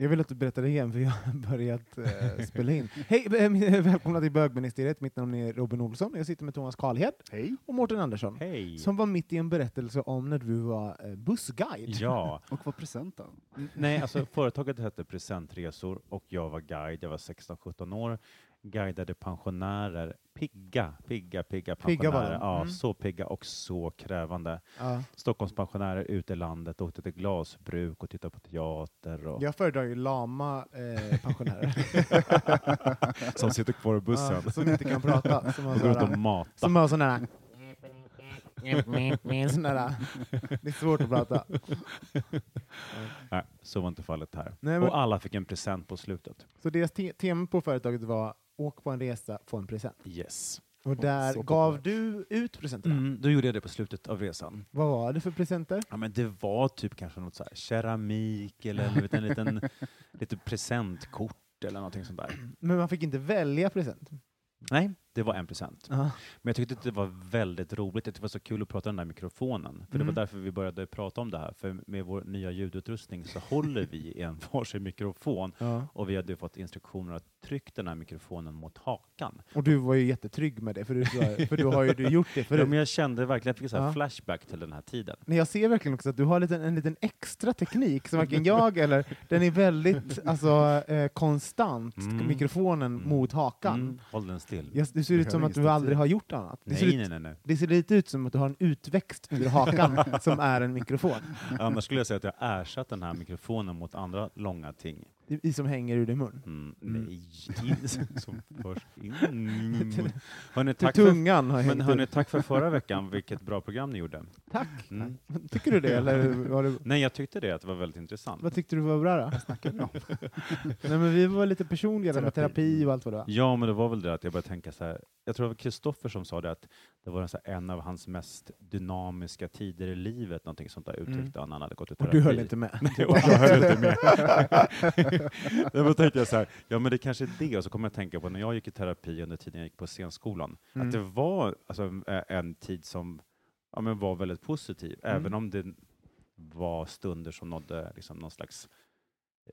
Jag vill att du berättar det igen, för jag har börjat eh, spela in. Hej, eh, välkomna till bögministeriet. Mitt namn är Robin Olsson. Jag sitter med Thomas Karlhed Hej. och Mårten Andersson, Hej! som var mitt i en berättelse om när du var eh, bussguide. Ja, Och vad presenten? Nej, alltså företaget hette Presentresor och jag var guide. Jag var 16-17 år. Guidade pensionärer, pigga, pigga, pigga pensionärer. Pigga de, Ja, mm. så pigga och så krävande. Ja. Stockholmspensionärer ute i landet, åkte till glasbruk och tittade på teater. Och, Jag föredrar ju lama eh, pensionärer. Som sitter kvar i bussen Ja, som inte kan prata. Som har och går runt och sådär- matar. som har sån här... där, det är svårt att prata. Nej, så var inte fallet här. Nej, men, Och alla fick en present på slutet. så deras te tema på företaget var åk på en resa, få en present. Yes. Och där så gav du ut presenterna. Mm, då gjorde jag det på slutet av resan. Vad var det för presenter? Ja, men det var typ kanske något så här keramik eller en liten, liten lite presentkort eller någonting sånt där. Men man fick inte välja present. Nej, det var en present. Ja. Men jag tyckte att det var väldigt roligt. Jag tyckte det var så kul att prata i den där mikrofonen. För det Mm. var därför vi började prata om det här. För med vår nya ljudutrustning så håller vi i en varsin mikrofon Ja. och vi hade ju fått instruktioner att trycka den här mikrofonen mot hakan. Och du var ju jättetrygg med det, för du, för du har ju du gjort det Ja, förut. men jag kände verkligen, jag fick så Ja. flashback till den här tiden. Men jag ser verkligen också att du har en liten, en liten extra teknik som varken jag eller... Den är väldigt alltså, eh, konstant, Mm. mikrofonen Mm. mot hakan. Mm, håll den still. Jag, det ser ut som har att du aldrig har gjort annat. Det ser, Nej, ut, nej, nej, nej. det ser lite ut som att du har en utväxt ur hakan som är en mikrofon, Annars skulle jag säga att jag ersatt den här mikrofonen mot andra långa ting. I, som hänger ur din mun. Mm, Mm. Nej, in, som först. Mm. Hörrni, tack för, tungan har men hörni, ut. tack för förra veckan. Vilket bra program ni gjorde. Tack! Mm. Tycker du det? Eller var det, Nej, jag tyckte det, att det var väldigt intressant. vad tyckte du var bra då? Nej, men vi var lite personliga där med Terapi. terapi och allt vad det var. Ja, men det var väl det att jag började tänka så här. Jag tror det var Kristoffer som sa det, att det var en, så här, en av hans mest dynamiska tider i livet, någonting sånt där uttryckte han när han hade gått i Mm. Och terapi. du höll inte med? Nej, jag höll inte med. Då tänkte jag så här, ja men det kanske är det, och så kommer jag att tänka på när jag gick i terapi under tiden jag gick på scenskolan, Mm. att det var alltså, en- en tid som ja, men var väldigt positiv, Mm. även om det var stunder som nådde liksom, någon slags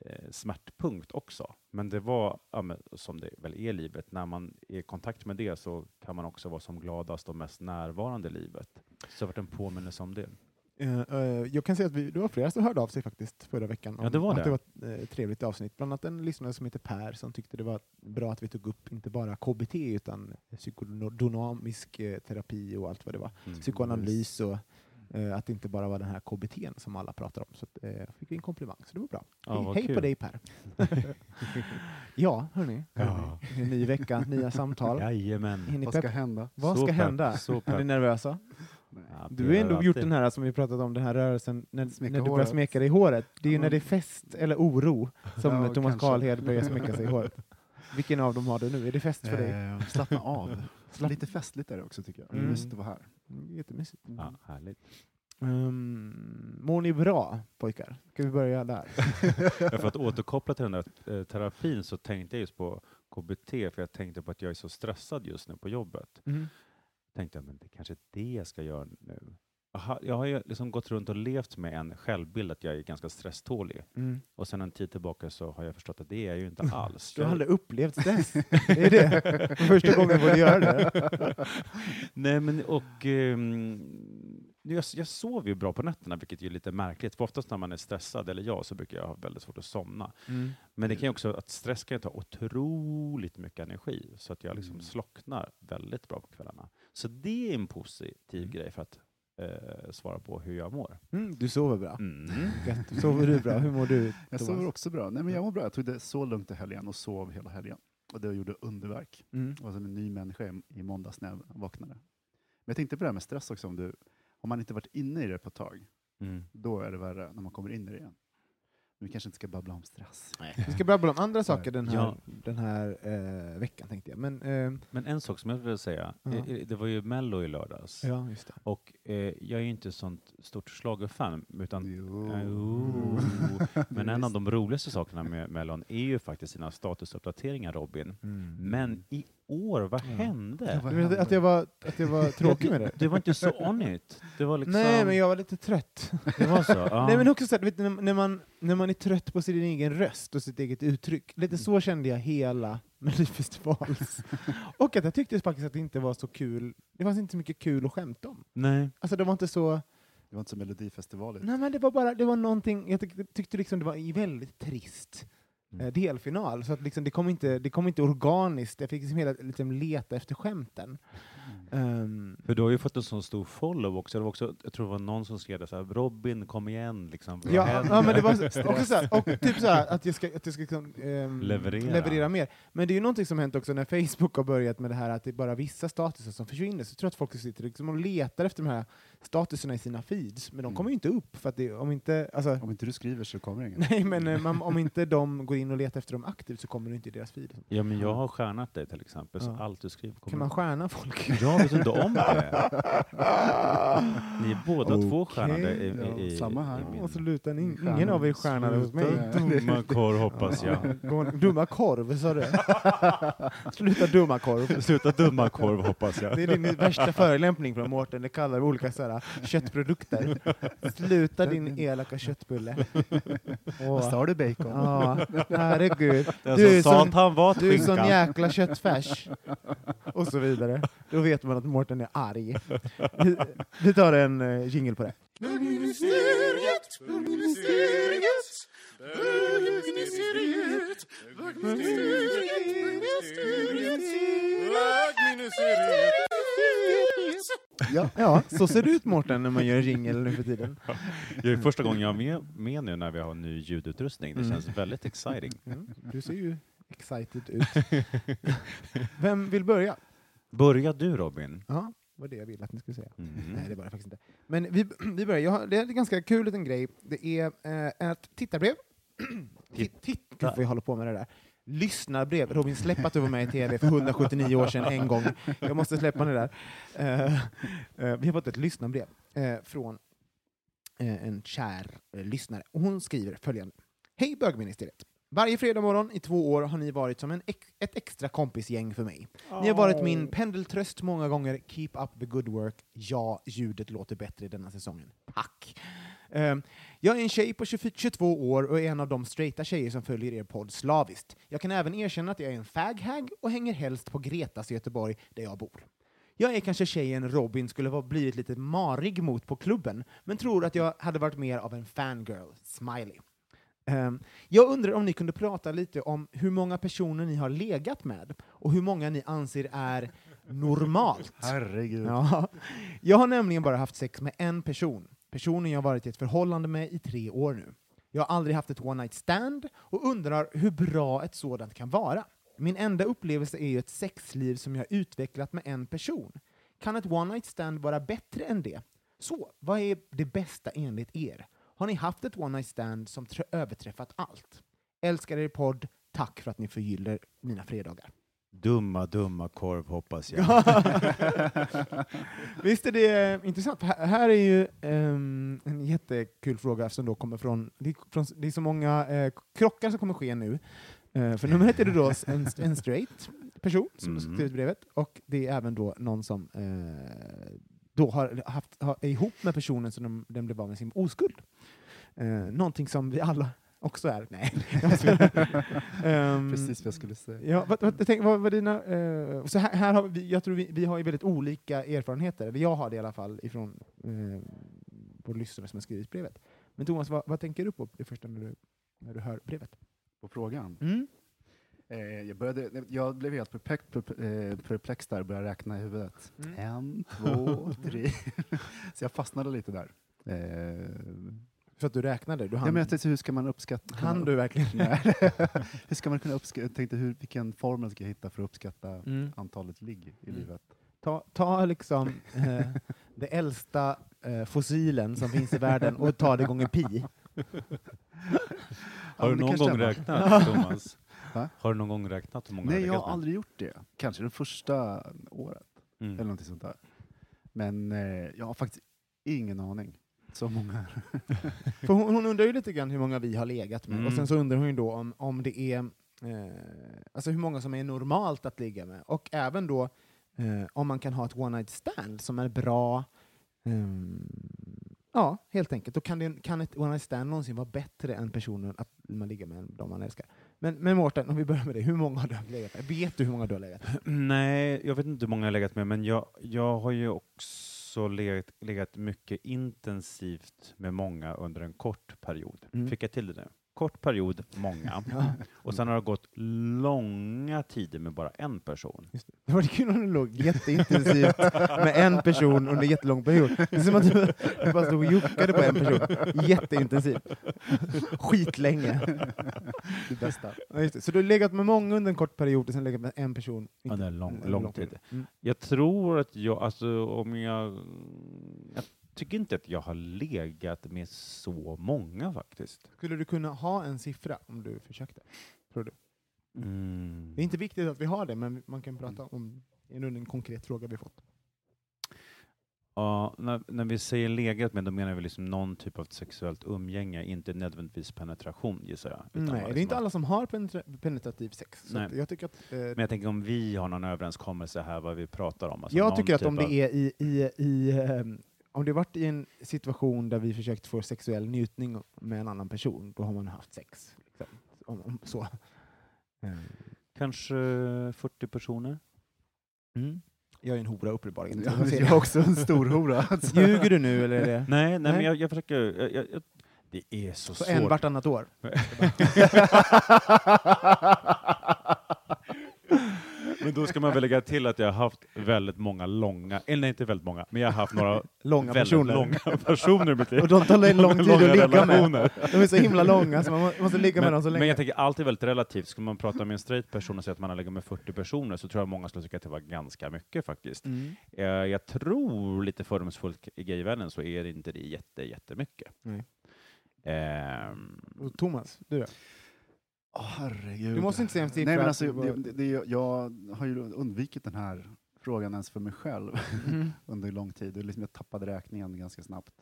eh, smärtpunkt också. Men det var, ja, men, som det väl är i livet, när man är i kontakt med det så kan man också vara som gladast och mest närvarande i livet. Så det har varit en påminnelse om det. Eh, eh, jag kan säga att vi, det var flera som hörde av sig faktiskt förra veckan. Ja, det var att det. det var ett eh, trevligt avsnitt. Bland annat en lyssnare som heter Per som tyckte det var bra att vi tog upp inte bara KBT utan psykodynamisk terapi och allt vad det var. Mm. Psykoanalys och att det inte bara var den här KBT som alla pratar om. Så att, fick vi en komplimang, så det var bra. Ja, hej hej på dig Per! ja, hörni. Ja. En ny vecka, nya samtal. Jajamän. Vad ska hända? Vad ska pepp, hända? Är ni nervösa? Nej. Ja, Du har ändå gjort den här som vi pratat om, den här rörelsen när, Smeka när du börjar håret. smeka dig i håret. Det är ju när det är fest eller oro som Ja, Thomas. Karlhed börjar smeka sig i håret. Vilken av dem har du nu? Är det fest för dig? Eh, slappna av. Slapp- Lite festligt är det också tycker jag. Mm. Mm. Mysigt att vara här. Mm, Jättemysigt. Ja, härligt. Um, mår ni bra pojkar? Ska vi börja där? Ja, för att återkoppla till den där eh, terapin så tänkte jag just på KBT, för jag tänkte på att jag är så stressad just nu på jobbet. Mm. tänkte jag, men det kanske är det jag ska göra nu. Jag har ju liksom gått runt och levt med en självbild att jag är ganska stresstålig. Mm. Och sen en tid tillbaka så har jag förstått att det är jag ju inte alls. Du har aldrig upplevt stress? Det är det? För första gången du göra det? Nej, men och ehm, Jag, jag sover ju bra på nätterna, vilket är lite märkligt. För oftast när man är stressad, eller jag, så brukar jag ha väldigt svårt att somna. Men det kan ju också, att stress kan ju ta otroligt mycket energi, så att jag liksom Mm. slocknar väldigt bra på kvällarna. Så det är en positiv Mm. grej för att eh, svara på hur jag mår. Mm, du sover bra. Mm. Gött. Sover du bra? Hur mår du? Jag Thomas? sover också bra. Nej, men jag mår bra. Jag tog det så lugnt i helgen och sov hela helgen. Och det gjorde underverk. Mm. Jag var som en ny människa i- i måndags när jag vaknade. Men jag tänkte på det här med stress också. Om, du, om man inte varit inne i det på ett tag, Mm. då är det värre när man kommer in i det igen. Men vi kanske inte ska babbla om stress. Vi ska babbla om andra saker den här, Ja. den här eh, veckan, tänkte jag. Men, eh, Men en sak som jag vill säga, Ja. eh, eh, det var ju Mello i lördags. ja, just det. Och eh, jag är ju inte sånt stort schlagerfan, utan Jo. Oh. Men en av de roligaste sakerna med Mellon är ju faktiskt sina statusuppdateringar, Robin. Men i år, vad hände? Vad Du menar att jag var, att jag var tråkig med det? Du var inte så on it. Det var liksom... Nej, men jag var lite trött. Det var så? Ja. Nej, men också så här, du vet, när, när, man, när man är trött på sin egen röst och sitt eget uttryck. Lite så kände jag hela Melodifestivals. och att jag tyckte faktiskt att det inte var så kul. Det fanns inte så mycket kul att skämta om. Nej. Alltså det var inte så... Det var inte som Melodifestivalen. Nej men det var bara, det var någonting, jag tyckte, tyckte liksom det var väldigt trist Mm. eh, delfinal. Så att liksom, det, kom inte, det kom inte organiskt, jag fick liksom hela liksom leta efter skämten. Ehm, För du har ju fått en sån stor follow också. Det var också jag tror det var någon som skrev det så här, Robin kom igen, liksom. Ja, händer?" ja, men det var så- också så här, och typ så här, att jag ska, att jag ska liksom, ehm, Leverera. leverera mer. Men det är ju någonting som hänt också när Facebook har börjat med det här att det är bara vissa statuser som försvinner. Så jag tror att folk sitter liksom och letar efter de här statuserna i sina feeds, men de Mm. kommer ju inte upp. För att det, om inte, alltså, Om inte du skriver så kommer det ingen. nej, men eh, man, om inte de går in och letar efter dem aktivt så kommer det inte i deras feed. Ja, men jag har stjärnat dig till exempel, så Ja. allt du skriver kommer Kan man stjärna folk? Jag vet inte om det. Ni är båda två Okej. stjärnade i, i, i, samma här. i Och min... så lutar ni, stjärna. ingen av er stjärnade hos mig. Dumma korv hoppas jag. Dumma korv, sa du? Sluta dumma korv. Sluta dumma korv hoppas jag. Det är din värsta förolämpning från Mårten, det kallar olika så här, köttprodukter. Sluta din elaka köttbulle. Åh. sa du bacon? Ja, herregud. Den Du är som sån- han var Du är sån jäkla köttfärs. Och så vidare. Då vet man att Mårten är arg. Vi, vi tar en uh, jingle på det. Ja. Ja, så ser det ut Mårten när man gör en jingle nu för tiden. Det är första gången jag är med, med nu när vi har ny ljudutrustning. Det Mm. känns väldigt exciting. Mm, du ser ju excited ut. Vem vill börja? Börja du Robin. Ja, var det jag ville att ni skulle säga. Mm. Nej, det var det faktiskt inte. Men vi, vi börjar. Jag har, det är en ganska kul liten grej. Det är eh, ett tittarbrev. Titt, titt, Gud vad jag håller på med det där. Lyssnarbrev. Robin, släpp att du var med i TV för 179 år sedan en gång. Jag måste släppa det där. Eh, eh, vi har fått ett lyssnarbrev eh, från en kär lyssnare. Hon skriver följande. Hej bögministeriet! Varje fredag morgon i två år har ni varit som en ex ett extra kompisgäng för mig. Ni har varit min pendeltröst många gånger. Keep up the good work. Ja, ljudet låter bättre denna säsongen. Tack! Ehm, jag är en tjej på 24 22 år och är en av de straighta tjejer som följer er podd slaviskt. Jag kan även erkänna att jag är en faghag och hänger helst på Gretas i Göteborg, där jag bor. Jag är kanske tjejen Robin skulle ha blivit lite marig mot på klubben, men tror att jag hade varit mer av en fangirl. Smiley. Ehm, jag undrar om ni kunde prata lite om hur många personer ni har legat med och hur många ni anser är normalt. Herregud. Ja. Jag har nämligen bara haft sex med en person. Personen jag har varit i ett förhållande med i tre år nu. Jag har aldrig haft ett one night stand och undrar hur bra ett sådant kan vara. Min enda upplevelse är ju ett sexliv som jag utvecklat med en person. Kan ett one night stand vara bättre än det? Så, vad är det bästa enligt er? Har ni haft ett one night stand som överträffat allt? Älskar er podd. Tack för att ni förgyller mina fredagar. Dumma, dumma korv hoppas jag. Visst är det eh, intressant? Här, här är ju ehm, en jättekul fråga som då kommer från, det är, från, det är så många eh, krockar som kommer ske nu. Eh, för nummer ett är det då en, en straight person som Mm. skrivit brevet, och det är även då någon som eh, då har haft, har, är ihop med personen som de, den blev av med sin oskuld. Eh, någonting som vi alla också är. Nej. Ehm, Precis vad jag skulle säga. Ja, vad, vad, tänk, vad, vad dina, eh, så här, här har vi, jag tror vi, vi har ju väldigt olika erfarenheter, eller jag har det i alla fall ifrån eh, våra lyssnare som har skrivit brevet. Men Thomas, vad, vad tänker du på det första när du, när du hör brevet? På frågan. Mm. Eh, jag, började, jag blev helt perplex, perp- perplex där och började räkna i huvudet. Mm. En, två, tre. Så jag fastnade lite där. Eh, För att du räknade? Du ja, hann, men jag tänkte, hur ska man uppskatta... kan du verkligen? Nej. hur ska man kunna uppskatta... Jag tänkte, hur, vilken formel ska jag hitta för att uppskatta Mm. antalet ligg i Mm. livet? Ta, ta liksom eh, det äldsta eh, fossilen som finns i världen och ta det gånger pi. Har Ja, du någon gång räknat, Thomas? Va? Har du någon gång räknat hur många Nej, jag har aldrig gjort det. Kanske det första året, Mm. eller någonting sånt där. Men eh, jag har faktiskt ingen aning. Så många. För hon, hon undrar ju lite grann hur många vi har legat med, och Mm. sen så undrar hon ju då om, om det är eh, alltså hur många som är normalt att ligga med, och även då eh, om man kan ha ett one night stand som är bra. ehm, ja, helt enkelt. Då kan, det, kan ett one night stand någonsin vara bättre än personen att man ligger med de man älskar. Men, men Mårten, om vi börjar med dig, hur många har du legat med? Vet du hur många du har legat med? Nej, jag vet inte hur många jag har legat med, men jag, jag har ju också legat, legat mycket intensivt med många under en kort period. Mm. Fick jag till det nu? Kort period, många. Ja, Och sen har det gått långa tider med bara en person. just det. det var kul om du låg jätteintensivt med en person under en jättelång period. Det är som att du, du bara stod och juckade på en person jätteintensivt. Skitlänge. Det bästa. Ja, det. Så du har legat med många under en kort period och sen legat med en person? Ja, det är lång, en lång tid. Mm. Jag tror att jag, alltså om jag... Jag tycker inte att jag har legat med så många faktiskt. Skulle du kunna ha en siffra om du försökte? Tror du? Mm. Det är inte viktigt att vi har det, men man kan prata om en, en konkret fråga vi fått. Ja, när, när vi säger legat med, då menar vi liksom någon typ av sexuellt umgänge, inte nödvändigtvis penetration gissar jag. Nej, bara det är liksom inte att- alla som har penetra- penetrativ sex. Nej. jag tycker att, eh, Men jag tänker om vi har någon överenskommelse här vad vi pratar om. Alltså jag tycker att typ om det av- är i, i, i ehm, om det varit i en situation där vi försökt få sexuell njutning med en annan person, då har man haft sex. Liksom. Om, om, så. Ehm, Kanske 40 personer? Mm. Jag är en hora uppenbarligen. Ja, Jag är också en stor hora. Alltså. Ljuger du nu eller? Är det? Nej, nej, Nej. men jag, jag försöker... Jag, jag, det är så, Så svårt. en vartannat år? Men då ska man väl lägga till att jag har haft väldigt många långa, eller nej, inte väldigt många, men jag har haft några Långa väldigt personer. långa personer i mitt liv. Och de tar lång tid Långa att ligga med. relationer. De är så himla långa så man må- måste ligga med dem så Men, länge. men jag tänker alltid väldigt relativt. Ska man prata med en straight person och säga att man har legat med 40 personer så tror jag många skulle tycka att det var ganska mycket faktiskt. Mm. Eh, Jag tror lite fördomsfullt i gayvärlden så är det inte det jätte, jättemycket. Ehm, Och Thomas, du då? Åh, herregud. Du måste inte säga en. Nej, men alltså, det, det, jag har ju undvikit den här frågan ens för mig själv Mm. under lång tid. Liksom jag tappade räkningen ganska snabbt.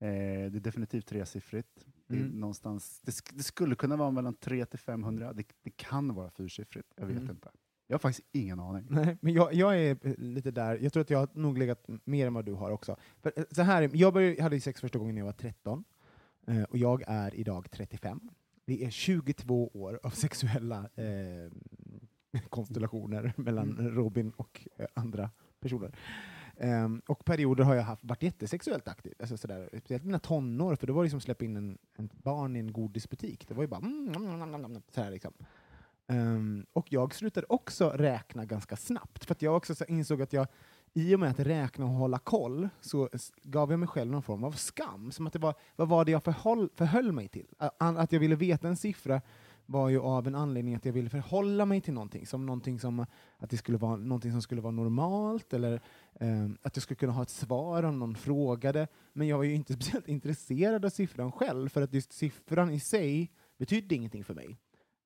Eh, det är definitivt tresiffrigt. Det, Mm. någonstans, det, sk- det skulle kunna vara mellan 300 till 500. Det, det kan vara fyrsiffrigt. Jag vet Mm. inte. Jag har faktiskt ingen aning. Nej, men jag, jag är eh, lite där. Jag tror att jag har nog legat mer än vad du har också. För, eh, så här, är- jag började, hade sex första gången när jag var 13, eh, och jag är idag 35. Det är 22 år av sexuella eh, konstellationer mellan Mm. Robin och eh, andra personer. Ehm, och perioder har jag haft, varit jättesexuellt aktiv, alltså sådär, speciellt mina tonår, för då var det som att släppa in en, en barn i en godisbutik. Det var ju bara mm, mm, mm, mm, mm, sådär liksom. Ehm, och jag slutade också räkna ganska snabbt, för jag också så insåg att jag, i och med att räkna och hålla koll, så gav jag mig själv någon form av skam. Som att det var, vad var det jag förhåll, förhöll mig till? Att jag ville veta en siffra var ju av en anledning att jag ville förhålla mig till någonting, som någonting som, att det skulle vara någonting som skulle vara normalt, eller ehm, att jag skulle kunna ha ett svar om någon frågade. Men jag var ju inte speciellt intresserad av siffran själv, för att just siffran i sig betydde ingenting för mig.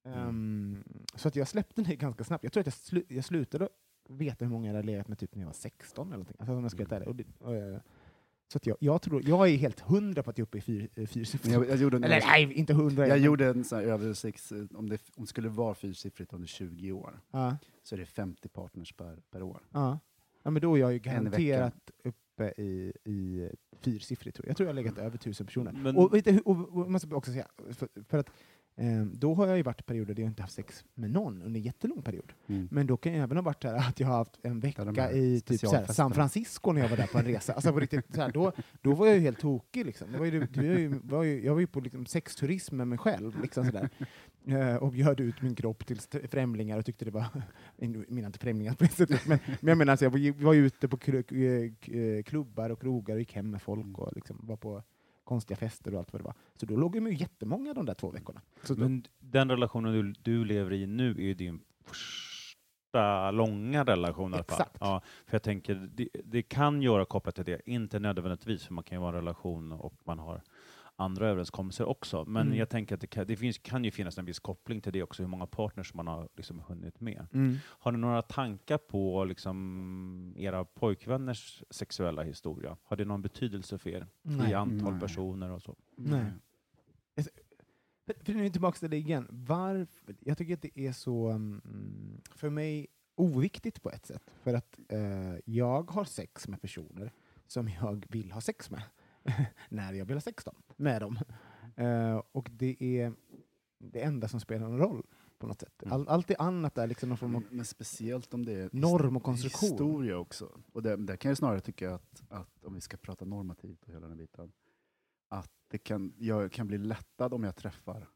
Ehm, så att jag släppte det ganska snabbt. Jag tror att jag, slu jag slutade veta hur många jag hade legat med typ när jag var 16 eller någonting. Alltså, om jag ska ärlig. Och det, och, eh, så att jag, jag, tror, jag är helt hundra på att jag är uppe i fyr, eh, fyrsiffrigt. jag, jag gjorde en, Eller nej, inte hundra. jag gjorde en sån här översikt, eh, om det, om det skulle vara fyrsiffrigt under 20 år, Ja, så är det 50 partners per, per år. ja. ja, men då är jag ju garanterat upp uppe i, i fyrsiffrigt, tror jag. Jag tror jag har legat över tusen personer. Men- Och, och, och, jag måste också säga, för, för att då har jag ju varit i perioder där jag inte haft sex med någon under en jättelång period. Mm. Men då kan jag även ha varit där att jag har haft en vecka i typ såhär, San. Francisco när jag var där på en resa. Alltså på riktigt, såhär, då, då var jag ju helt tokig. Liksom. Det var ju, det var ju, var ju, jag var ju på liksom sexturism med mig själv. Liksom sådär. Eh, och bjöd ut min kropp till främlingar och tyckte det var, menar inte främlingar på sättet, men, men jag menar alltså, jag var, ju- var ju ute på eh, eh, klubbar och krogar och gick hem med folk och liksom var på konstiga fester och allt vad det var. Så då låg jag med jättemånga de där två veckorna. Så då, Men den relationen du, du lever i nu är ju din första långa relation i alla fall. Ja, för jag tänker, det, det kan göra kopplat till det, inte nödvändigtvis, för man kan ju vara en relation och man har andra överenskommelser också. Men Mm. jag tänker att det, kan, det finns, kan ju finnas en viss koppling till det också, hur många partners man har liksom hunnit med. mm. Har ni några tankar på liksom, era pojkvänners sexuella historia? Har det någon betydelse för er? Nej. I antal Nej. personer och så? Nej. För, nu är vi tillbaka till det igen. Varför? Jag tycker att det är så, mm, för mig, oviktigt på ett sätt. För att eh, jag har sex med personer som jag vill ha sex med. när jag sex dem, med dem. Eh, och det är det enda som spelar någon roll på något sätt. All, allt det annat är liksom någon form av... Men speciellt om det är Norm och konstruktion. historia också. Och där, där kan jag snarare tycka att, att om vi ska prata normativt och hela den biten, att det kan, jag kan bli lättad om jag träffar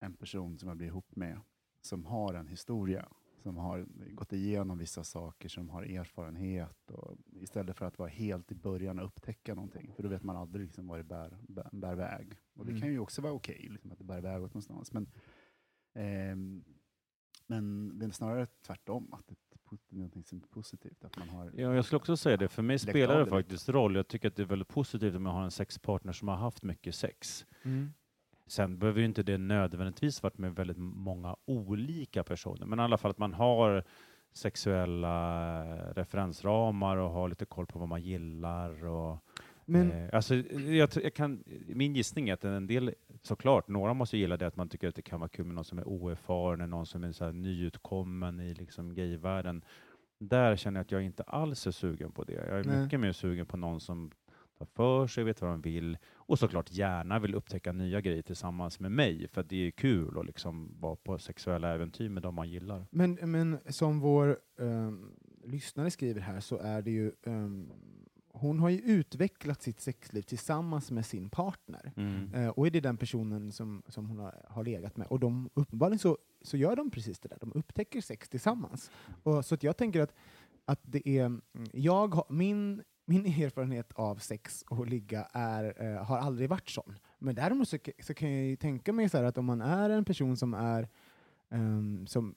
en person som jag blir ihop med, som har en historia, som har gått igenom vissa saker, som har erfarenhet, och, istället för att vara helt i början och upptäcka någonting, för då vet man aldrig liksom vad det bär, bär, bär väg. Och det Mm. kan ju också vara okej, liksom, att det bär väg åt någonstans. Men, ehm, men det är snarare tvärtom, att det är någonting som är positivt. Att man har, Ja, jag skulle också säga det. För mig spelar det faktiskt roll. Jag tycker att det är väldigt positivt om jag har en sexpartner som har haft mycket sex. Mm. Sen behöver ju inte det nödvändigtvis varit med väldigt många olika personer, men i alla fall att man har sexuella referensramar och har lite koll på vad man gillar. Och, Men, eh, alltså, jag, jag kan, min gissning är att en del, såklart, några måste gilla det att man tycker att det kan vara kul med någon som är oerfaren, någon som är så nyutkommen i liksom gayvärlden. Där känner jag att jag inte alls är sugen på det. Jag är Nej. mycket mer sugen på någon som tar för sig, vet vad de vill och såklart gärna vill upptäcka nya grejer tillsammans med mig, för det är kul att liksom vara på sexuella äventyr med dem man gillar. men, men som vår ehm, lyssnare skriver här så är det ju ehm, hon har ju utvecklat sitt sexliv tillsammans med sin partner. Eh, och är det den personen som, som hon har, har legat med. Och de, uppenbarligen så, så gör de precis det där, de upptäcker sex tillsammans. Och, så att jag tänker att, att det är, mm, jag min, min erfarenhet av sex och ligga är, eh, har aldrig varit sån. Men däremot så, så kan jag ju tänka mig så att om man är en person som är ehm, som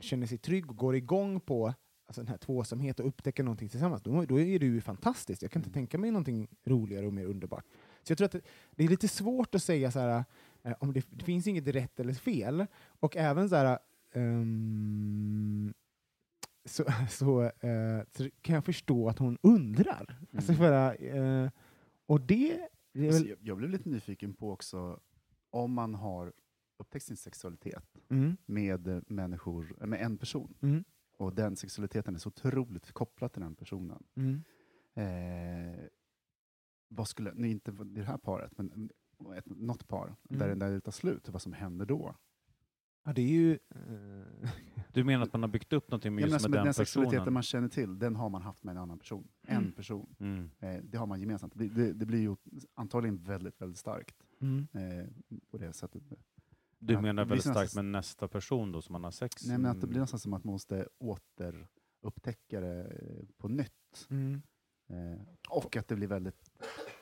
känner sig trygg och går igång på alltså den här tvåsamhet och upptäcker någonting tillsammans, då, då är det ju fantastiskt. Jag kan inte tänka mig någonting roligare och mer underbart. Så jag tror att det, det är lite svårt att säga så här, eh, om det, det finns inget rätt eller fel, och även så här, ehm, så, så, eh, så kan jag förstå att hon undrar. Alltså Mm. för, eh, och det, det Alltså, väl, jag, jag blev lite nyfiken på också, om man har upptäckt sin sexualitet mm, med eh, människor, eh, med en person, mm, och den sexualiteten är så otroligt kopplad till den personen. mm. Eh, vad skulle, nej, inte det här paret, men ett, något par, där, Mm. där det tar slut, vad som händer då? Ja, det är ju... eh, Du menar att man har byggt upp någonting med Ja, just alltså, med den den sexualiteten personen? man känner till, den har man haft med en annan person. En Mm. person. Mm. Eh, det har man gemensamt. Det, det, det blir ju antagligen väldigt, väldigt starkt mm. eh, på det sättet. Du Ja, menar väldigt starkt med nästa person då som man har sex Nej, men att det med? blir nästan som att man måste återupptäcka det på nytt. Mm. Eh, och att det blir väldigt,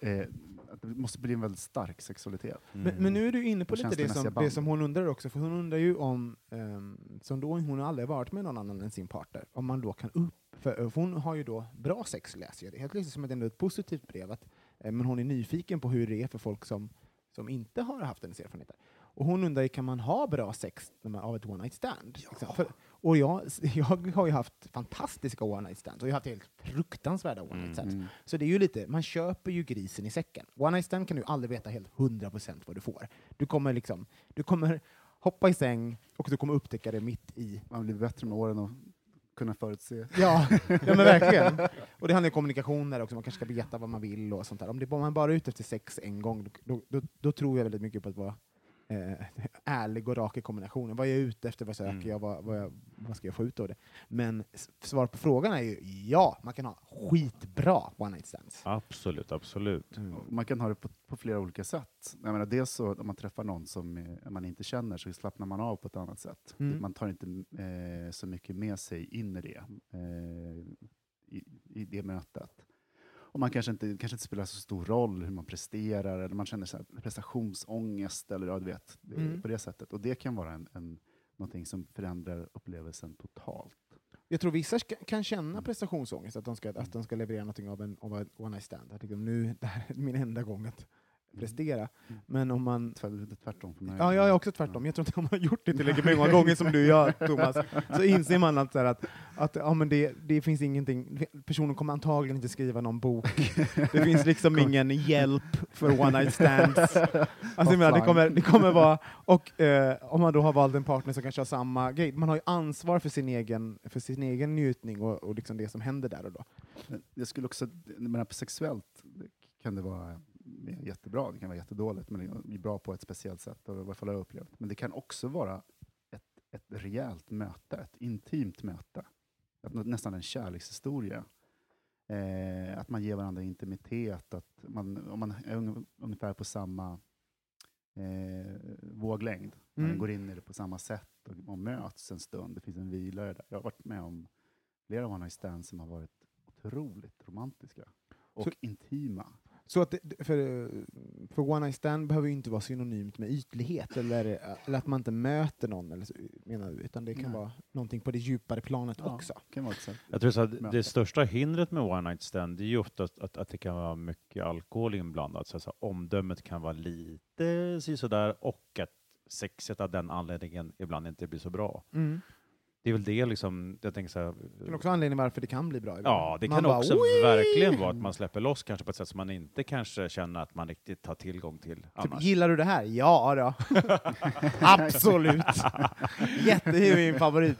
eh, att det måste bli en väldigt stark sexualitet. Mm. Men, men nu är du inne på Och lite det som, det som hon undrar också, för hon undrar ju om, um, som då hon har aldrig varit med någon annan än sin partner, om man då kan upp, för, för hon har ju då bra sex läser jag det, helt liksom som ett, ändå ett positivt brev, att, eh, men hon är nyfiken på hur det är för folk som, som inte har haft hennes erfarenheter. Och hon undrar, ju, kan man ha bra sex när man, av ett one night stand? Liksom? För, och jag, jag har ju haft fantastiska one night stands, och jag har haft helt fruktansvärda one night stands. Mm. Så det är ju lite, man köper ju grisen i säcken. One night stand kan du aldrig veta helt 100% vad du får. Du kommer liksom, du kommer hoppa i säng och du kommer upptäcka det mitt i. Man blir bättre med åren och kunna förutse. Ja, ja men verkligen. Och det handlar om kommunikation där också, man kanske ska veta vad man vill och sånt där. Om det, man bara är ute efter sex en gång, då, då, då tror jag väldigt mycket på att vara eh, ärlig och rak i kombinationen. Vad är jag ute efter, vad söker Mm. jag, vad, vad, jag, vad ska jag få ut av det? Men s- svar på frågan är ju ja, man kan ha skitbra one night stands. Absolut, absolut. Mm. Man kan ha det på, på flera olika sätt. Jag menar, dels så om man träffar någon som man inte känner så slappnar man av på ett annat sätt. Mm. Man tar inte eh, så mycket med sig in i det, eh, i, i det mötet. Och man kanske inte, kanske inte spelar så stor roll hur man presterar, eller man känner så här prestationsångest, eller ja, du vet, Mm. på det sättet. Och det kan vara en, en, någonting som förändrar upplevelsen totalt. Jag tror vissa kan känna prestationsångest, att de ska, att de ska leverera någonting av en, av en one night stand. Att liksom, nu, det här är min enda gång att prestera. Mm. Men om man Tvärt- Tvärtom för mig. Ja, jag är också tvärtom. Jag tror inte man har gjort det tillräckligt många gånger som du gör, Thomas, så inser man att, så här, att, att ja, men det, det finns ingenting, personen kommer antagligen inte skriva någon bok. Det finns liksom ingen hjälp för one night stands. Alltså, det, kommer, det kommer vara, och eh, om man då har valt en partner som kanske har samma grej, man har ju ansvar för sin egen, för sin egen njutning och, och liksom det som händer där och då. Men Jag skulle också, på sexuellt kan det vara jättebra, det kan vara jättedåligt, men det är bra på ett speciellt sätt, och i alla fall har jag upplevt. Men det kan också vara ett, ett rejält möte, ett intimt möte. Att, nästan en kärlekshistoria. Eh, att man ger varandra intimitet, att man, om man är ung, ungefär på samma eh, våglängd, Mm. man går in i det på samma sätt och, och möts en stund, det finns en vila i det där. Jag har varit med om flera one night stands som har varit otroligt romantiska och Så- intima. Så att, för, för one night stand behöver ju inte vara synonymt med ytlighet, eller, eller att man inte möter någon, eller så, menar du, utan det kan Nej. vara någonting på det djupare planet Ja. också. kan vara. Jag tror så att det största hindret med one night stand det är ju oftast att, att det kan vara mycket alkohol inblandat. Så, så omdömet kan vara lite sådär och att sexet av den anledningen ibland inte blir så bra. Mm. Det är väl det liksom, jag tänker så här, Det är också anledningen varför det kan bli bra. ibland. Ja, det Man kan bara, också "Oj!" verkligen vara att man släpper loss kanske på ett sätt som man inte kanske känner att man riktigt har tillgång till Typ, annars. gillar du det här? Ja då. Absolut. Jätte, det är min favorit.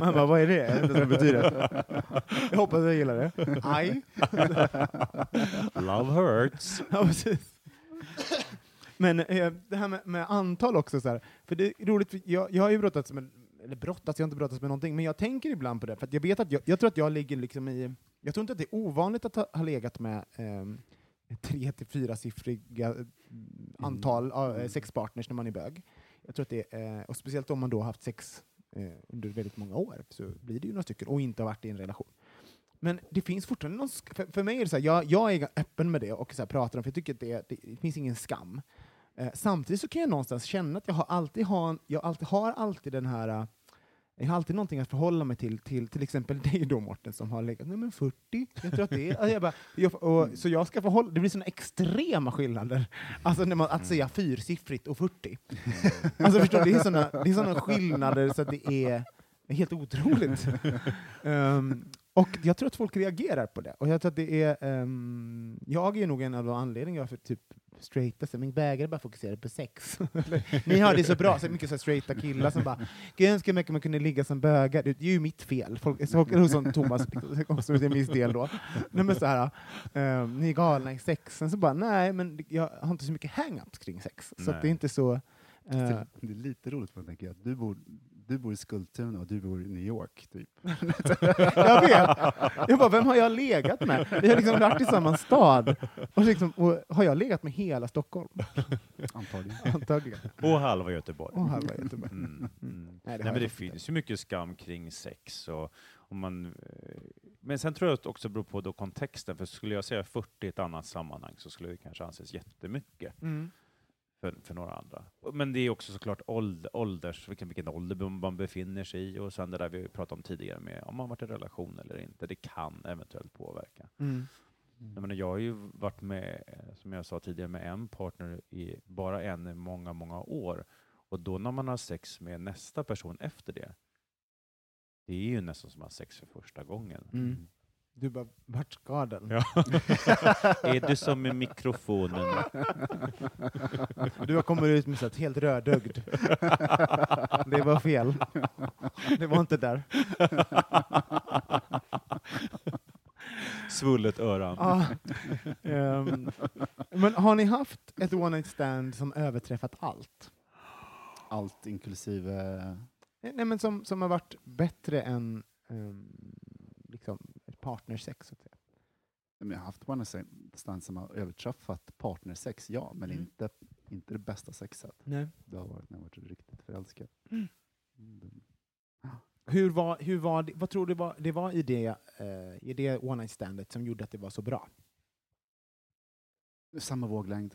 Man bara, vad är det? Jag vet inte vad det betyder. Jag hoppas jag gillar det. Aj. Love hurts. Ja, precis. Men eh, det här med, med antal också, så här, för det är roligt, jag, jag har ju brottats med, eller brottats, jag har inte brottats med någonting, men jag tänker ibland på det, för jag vet att jag, jag tror att jag ligger liksom i, jag tror inte att det är ovanligt att ha, ha legat med ehm, tre till fyra siffriga eh, antal mm. sexpartners när man är bög. Jag tror att det är, eh, och speciellt om man då har haft sex eh, under väldigt många år, så blir det ju några stycken, och inte har varit i en relation. Men det finns fortfarande någon, för, för mig är det så här, jag, jag är öppen med det och så här, pratar om för jag tycker att det, det, det finns ingen skam. Eh, samtidigt så kan jag någonstans känna att jag har alltid, har, jag alltid, har alltid den här eh, jag har alltid någonting att förhålla mig till, till till exempel dig då Mårten som har legat, nej men 40, jag tror att det är, alltså jag bara, jag, och, så jag ska förhålla, det blir såna extrema skillnader, alltså när man, att säga fyrsiffrigt och 40. Alltså förstår du, det är såna, det är såna skillnader så att det är, helt otroligt. Ehm, och jag tror att folk reagerar på det. Och jag tror att det är, ehm, jag är nog en av anledningarna för typ straighta, så min bägare bara fokuserar på sex. Ni har det så bra, så mycket så straighta killar som bara, gud jag önskar mycket man kunde ligga som bögar. Det är ju mitt fel. Folk, så, som Thomas, också till viss del då. Nej, men så här, ehm, ni är galna i sexen, så bara, nej men jag har inte så mycket hang-ups kring sex. Så det är inte så... eh, Det, är lite roligt jag tänker att du bor, du bor i Skultuna och du bor i New York. Typ. Jag vet. Jag bara, vem har jag legat med? Vi har liksom varit i samma stad. Och, liksom, och har jag legat med hela Stockholm? Antagligen. Antagligen. Och halva Göteborg. Och halva Göteborg. Mm. Mm. Nej, det Nej, men det finns ju mycket skam kring sex. Och, om man, eh, men sen tror jag att det också beror på då kontexten, för skulle jag säga 40 i ett annat sammanhang så skulle det kanske anses jättemycket Mm. För, för några andra. Men det är också såklart ålder, ålders, vilken, vilken ålder man befinner sig i och sen det där vi pratade om tidigare med om man varit i relation eller inte. Det kan eventuellt påverka. Mm. Jag, menar, jag har ju varit med, som jag sa tidigare, med en partner i bara en i många, många år. Och då när man har sex med nästa person efter det, det är ju nästan som att ha sex för första gången. Mm. Du bara, vart ska den? Ja. är du som med mikrofonen? Du kommer ut med så helt rödögd. Det var fel. Det var inte där. Svullet öra. Ah, ehm, men har ni haft ett one night stand som överträffat allt? Allt inklusive... Nej, men som, som har varit bättre än um, liksom partnersex, så att säga. Jag har haft one night stand som har överträffat partnersex, ja, men Mm. inte, inte det bästa sexet. Nej. Det har varit när jag varit riktigt förälskad. Mm. Mm. Hur var, hur var det, vad tror du var, det var i det, eh, i det one night standet som gjorde att det var så bra? Samma våglängd.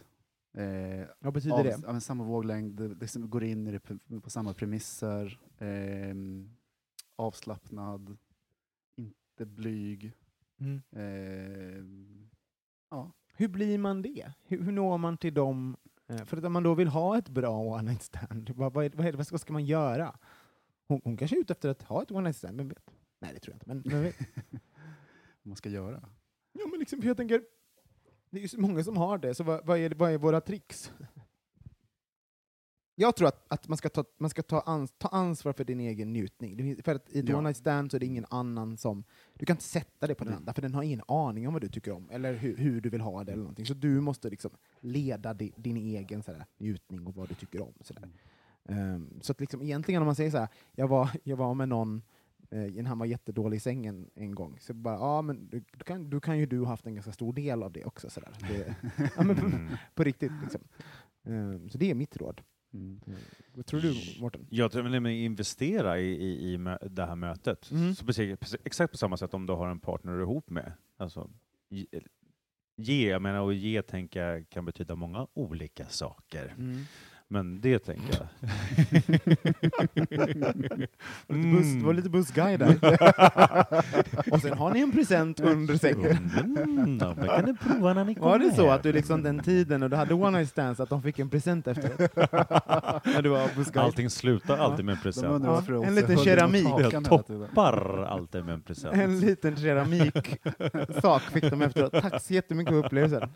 Eh, Vad betyder av, det? Men samma våglängd, det liksom går in i det på, samma premisser. ehm, avslappnad, inte blyg. Mm. ehm, ja. Hur blir man det? Hur, hur når man till dem? Eh, för att om man då vill ha ett bra one night stand, vad, vad, är, vad, är, det- vad ska man göra? Hon, hon kanske är ute efter att ha ett one night stand, men vet. Nej, det tror jag inte. Men, men vet. vad man ska göra. Ja, men liksom, för jag tänker, det är ju så många som har det, så vad, vad, är, vad är våra tricks? Jag tror att, att man ska, ta, man ska ta, ans, ta ansvar för din egen njutning. För att i Ja. one night stand så är det ingen annan som... Du kan inte sätta det på den andra, för den har ingen aning om vad du tycker om, eller hur, hur du vill ha det. eller någonting. Så du måste liksom leda di, din egen sådär, njutning och vad du tycker om. Sådär. Ehm, så att liksom, egentligen om man säger så här, jag var, jag var med någon, eh, han var jättedålig i sängen en gång, så bara, ja men du, du kan, du kan ju du ha haft en ganska stor del av det också. Sådär. Det, ja, men på, Mm. på riktigt. Liksom. Ehm, så det är mitt råd. Mm. Mm. Vad tror du, Mårten? Jag tror att investera i, i, i det här mötet. Mm. Så precis, exakt på samma sätt om du har en partner du är ihop med. Alltså, ge, jag menar, och ge tänker jag kan betyda många olika saker. Men det tänker jag. Buss, det var lite bussguide där. och sen har ni en present under sängen. Mm, då kan ni prova när ni kommer Var det så att du liksom den tiden, och du hade one night stands, att de fick en present efteråt? När du var bussguide? Allting slutar alltid med en present. Ja, en liten keramik. Jag. Toppar alltid med en present. En liten keramiksak fick de efteråt. Tack så jättemycket för upplevelsen.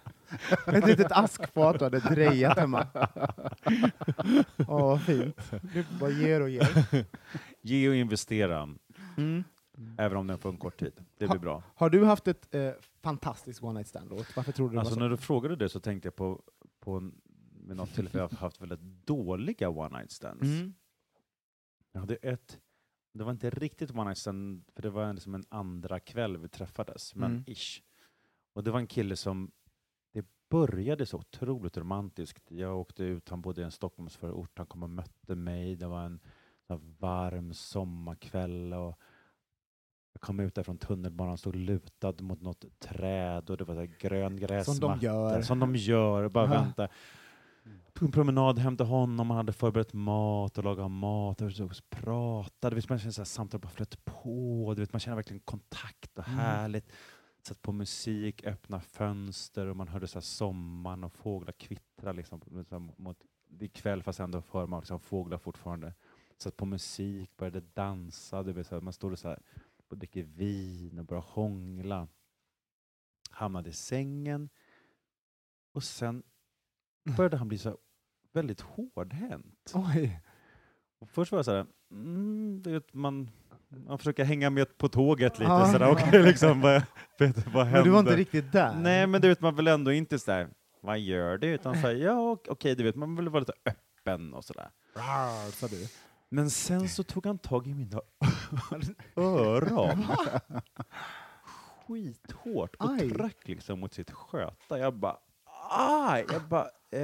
Ett litet askfat du hade drejat hemma. Åh, vad fint. Du bara ger och ger. Ge och investera, Mm. även om det är för en kort tid. Det blir bra. Har du haft ett eh, fantastiskt one night stand? Och varför tror du det Alltså var när du frågade det så tänkte jag på, på en, med något tillfälle jag har haft väldigt dåliga one night stands. Mm. Jag hade ett, det var inte riktigt one night stand, för det var liksom en andra kväll vi träffades, men Mm. ish. Och det var en kille som, började så otroligt romantiskt. Jag åkte ut, han bodde i en Stockholmsförort, han kom och mötte mig. Det var en varm sommarkväll och jag kom ut där från tunnelbanan, stod lutad mot något träd och det var så grön gräsmatta. Som de gör. Som de gör, bara Ja. vänta. Tog en promenad hem till honom, han hade förberett mat och lagat mat. Och så pratade, man känner så här, samtalet bara flöt på. Du vet, man känner verkligen kontakt och Mm. Satt på musik, öppna fönster och man hörde så här sommaren och fåglar kvittra. Liksom, liksom, mot, det är kväll fast ändå hör man liksom fåglar fortfarande. Satt på musik, började dansa. Du vet, så här, man står och så här, och dricker vin och börjar hångla. Hamnade i sängen. Och sen började han bli så här väldigt hårdhänt. Oj. Och först var jag så här, mm, vet, man, man försöker hänga med på tåget lite. Ja. Så där, okej, liksom, vad, vet, vad Men du var inte händer? riktigt där? Nej, men du vet, man vill ändå inte så där, vad gör du? Utan så här, ja, ok- okej, du vet, man vill vara lite öppen och sådär. Rar, sa du. Men sen så tog han tag i mina öron. Skithårt och Aj. tryck liksom mot sitt sköta. Jag bara, aj! Jag bara, eh,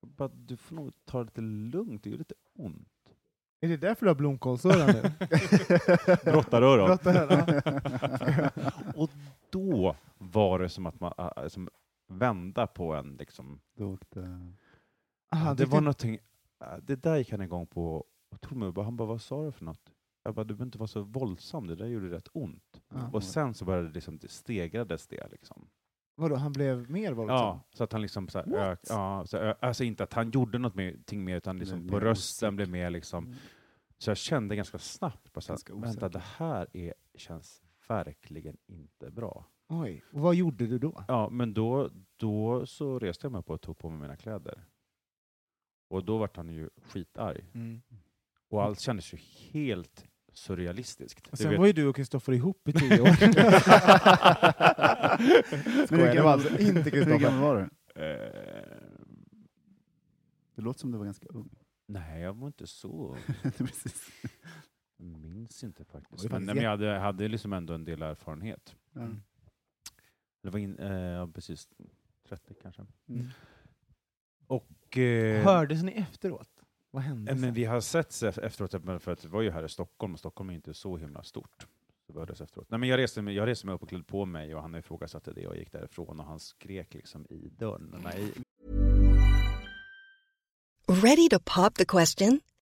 jag bara, du får nog ta det lite lugnt, det gör lite ont. Är det därför du har blomkålsöron nu? Brottaröron. Brottaröron, Och då var det som att man äh, som vända på en. Liksom. Då åkte... Ah, det var någonting, äh, det där gick han igång på. Och tog mig, han bara, vad sa du för något? Jag bara, du behöver inte vara så våldsam, det där gjorde rätt ont. Ja. Och sen så började det liksom, det stegrades det. Liksom. Vadå, han blev mer våldsam? Ja, så att han liksom så här, ök, ja, så, ö, alltså inte att han gjorde något mer, utan liksom på rösten blev mer liksom, Mm. så jag kände ganska snabbt, bara så här, vänta det här är, känns verkligen inte bra. Oj, och vad gjorde du då? Ja, men då, då så reste jag mig upp och tog på mig mina kläder. Och då vart han ju skitarg. Och allt kändes ju helt surrealistiskt. Och sen vet- var ju du och Kristoffer ihop i tio år. Skojar, det var alltså inte Hur Kristoffer. gammal var du? Eh, Det låter som du var ganska ung. nej, jag var inte så... Precis. Jag minns inte faktiskt. Men, faktiskt nej, men jag hade, hade liksom ändå en del erfarenhet. Mm. Det var in, eh, precis 30 kanske. Mm. Och, eh, Hördes ni efteråt? Vad hände Eh, Men vi har sett efteråt, men för att det var ju här i Stockholm, och Stockholm är inte så himla stort. Så efteråt. Nej, men jag, reste mig, jag reste mig upp och klädde på mig och han ifrågasatte det och gick därifrån och han skrek liksom i dörren. Nej, Ready to pop the question?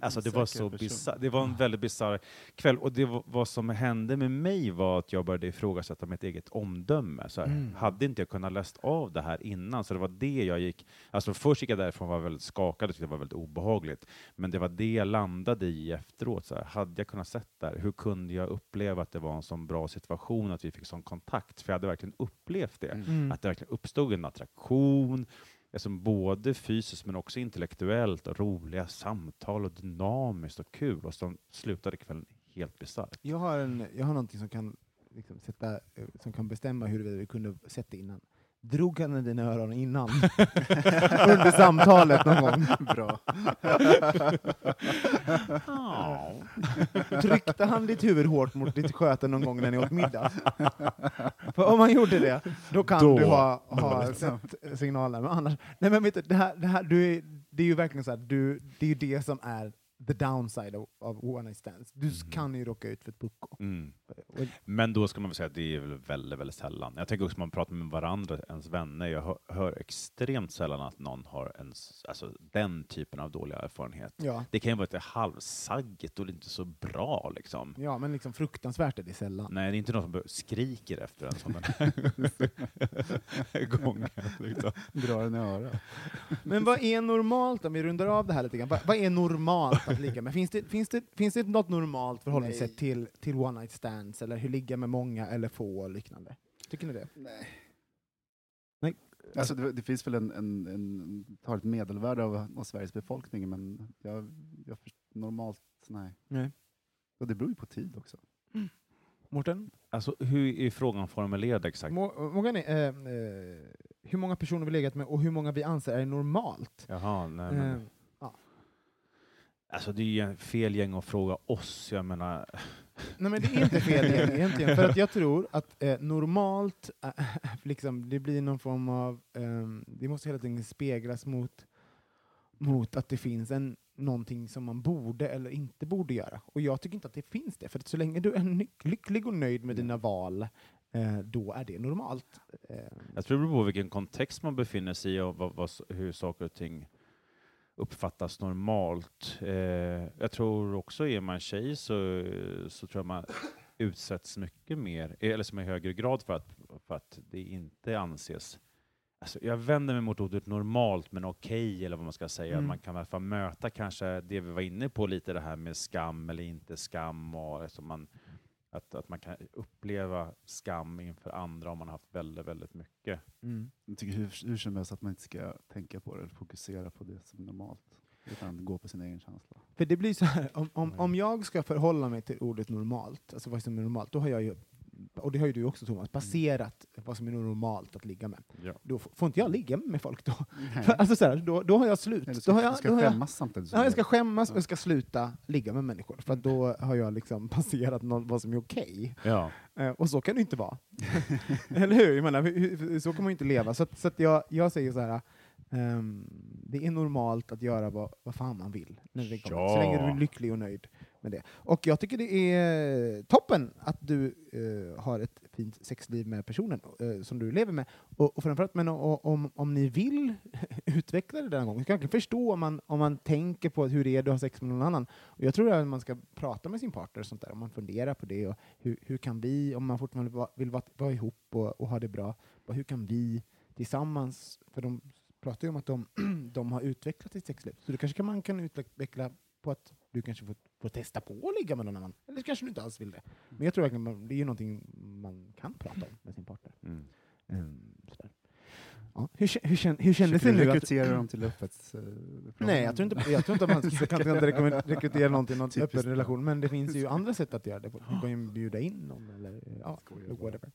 Alltså det var så bizarr, det var en väldigt bisarr kväll och det var, vad som hände med mig var att jag började ifrågasätta mitt eget omdöme. Så här, Mm. Hade inte jag kunnat läst av det här innan? Så det var det jag gick, alltså först gick jag därifrån och var väldigt skakad och tyckte det var väldigt obehagligt. Men det var det jag landade i efteråt. Så här, hade jag kunnat sett där? Hur kunde jag uppleva att det var en sån bra situation, att vi fick sån kontakt? För jag hade verkligen upplevt det. Mm. Att det verkligen uppstod en attraktion, alltså både fysiskt men också intellektuellt, och roliga samtal och dynamiskt och kul. Och så slutade kvällen helt bisarrt. Jag har, en, jag har någonting som kan, liksom sätta, eh, som kan bestämma huruvida vi kunde sett det innan. Drog han i dina öron innan? Under samtalet någon gång? Bra. Tryckte han ditt huvud hårt mot ditt sköte någon gång när ni åt middag? För om han gjorde det, då kan Då. du ha, ha sett signaler. Men annars, nej men vet du, det, här, det, här, du är, det är ju verkligen så här, du, det är ju det som är the downside of, of one night stands. Du kan ju råka ut för ett pucko. Mm. Men då ska man väl säga att det är väl väldigt, väldigt sällan. Jag tänker också när man pratar med varandra, ens vänner, jag hör, hör extremt sällan att någon har ens, alltså, den typen av dålig erfarenhet. Ja. Det kan ju vara lite halvsaggigt och inte så bra liksom. ja, men liksom fruktansvärt är det sällan. Nej, det är inte någon som skriker efter en sån där gång. Liksom. Drar den i örat. Men vad är normalt om vi rundar av det här lite grann? Vad, vad är normalt att ligga med? Finns det, finns det, finns det något normalt förhållningssätt till, till one night stands, eller hur ligga med många eller få och liknande? Tycker ni det? Alltså det, det finns väl en, en, en tar ett medelvärde av, av Sveriges befolkning, men jag, jag normalt, nej. Nej. Och det beror ju på tid också. Mårten? Alltså, hur är frågan formulerad exakt? Må, många ni, eh, eh, hur många personer vi legat med och hur många vi anser är normalt? Jaha, nej, Eh, alltså det är ju en fel gäng att fråga oss. Jag menar, Nej men det är inte fel gäng egentligen, för att jag tror att eh, normalt, eh, liksom, det blir någon form av, ehm, det måste hela tiden speglas mot, mot att det finns en, någonting som man borde eller inte borde göra. Och jag tycker inte att det finns det, för att så länge du är lycklig och nöjd med dina val, eh, då är det normalt. Eh, jag tror det beror på vilken kontext man befinner sig i och vad, vad, hur saker och ting uppfattas normalt. Eh, jag tror också, är man tjej så, så tror jag man utsätts mycket mer, eller som i högre grad för att, för att det inte anses Alltså, jag vänder mig mot ordet normalt, men okej, okay, eller vad man ska säga. Mm. Man kan i alla fall möta kanske det vi var inne på lite, det här med skam eller inte skam. Och alltså man, att, att man kan uppleva skam inför andra om man har haft väldigt, väldigt mycket. Mm. Jag tycker hur, hur som helst att man inte ska tänka på det, eller fokusera på det som är normalt, utan gå på sin egen känsla. För det blir så här, om, om, om jag ska förhålla mig till ordet normalt, alltså vad som är normalt, då har jag ju, och det har ju du också Thomas, baserat vad som är normalt att ligga med. Ja. Då får inte jag ligga med folk då. Alltså så här, då, då har jag slut. Eller Då ska, har jag, ska då har jag, skämmas samtidigt. Ja, jag du- ska skämmas och Ja. jag ska sluta ligga med människor, för att då har jag liksom passerat någon, vad som är okej. Ja. Eh, och så kan det inte vara. Eller hur? Jag menar, så kan man ju inte leva. Så, att, så att jag, jag säger så här, ehm, det är normalt att göra vad, vad fan man vill. När det kommer. Så Ja. länge du är lycklig och nöjd med det. Och jag tycker det är toppen att du eh, har ett fint sexliv med personen eh, som du lever med. Och, och framförallt, men och, om, om ni vill utveckla det där någon gång, jag kan förstå om man, om man tänker på hur det är att ha sex med någon annan. Och jag tror att man ska prata med sin partner och sånt där, om man funderar på det. Och hur, hur kan vi, om man fortfarande vill vara, vara ihop och, och ha det bra, hur kan vi tillsammans, för de pratar ju om att de, de har utvecklat sitt sexliv, så det kanske kan man kan utveckla på att du kanske får, får testa på att ligga med någon annan. Eller kanske du inte alls vill det. Men jag tror verkligen man- det är ju någonting man kan prata om med sin partner. Mm. Sådär. Ja, hur, hur, kän- hur kändes det Försöker du nu? Att, rekrytera dem till öppets... eh, nej, jag tror inte, jag tror inte att man ska, kan rekrytera någon till någon öppen relation, men det finns ju andra sätt att göra det på. Du kan ju bjuda in någon eller ja, whatever.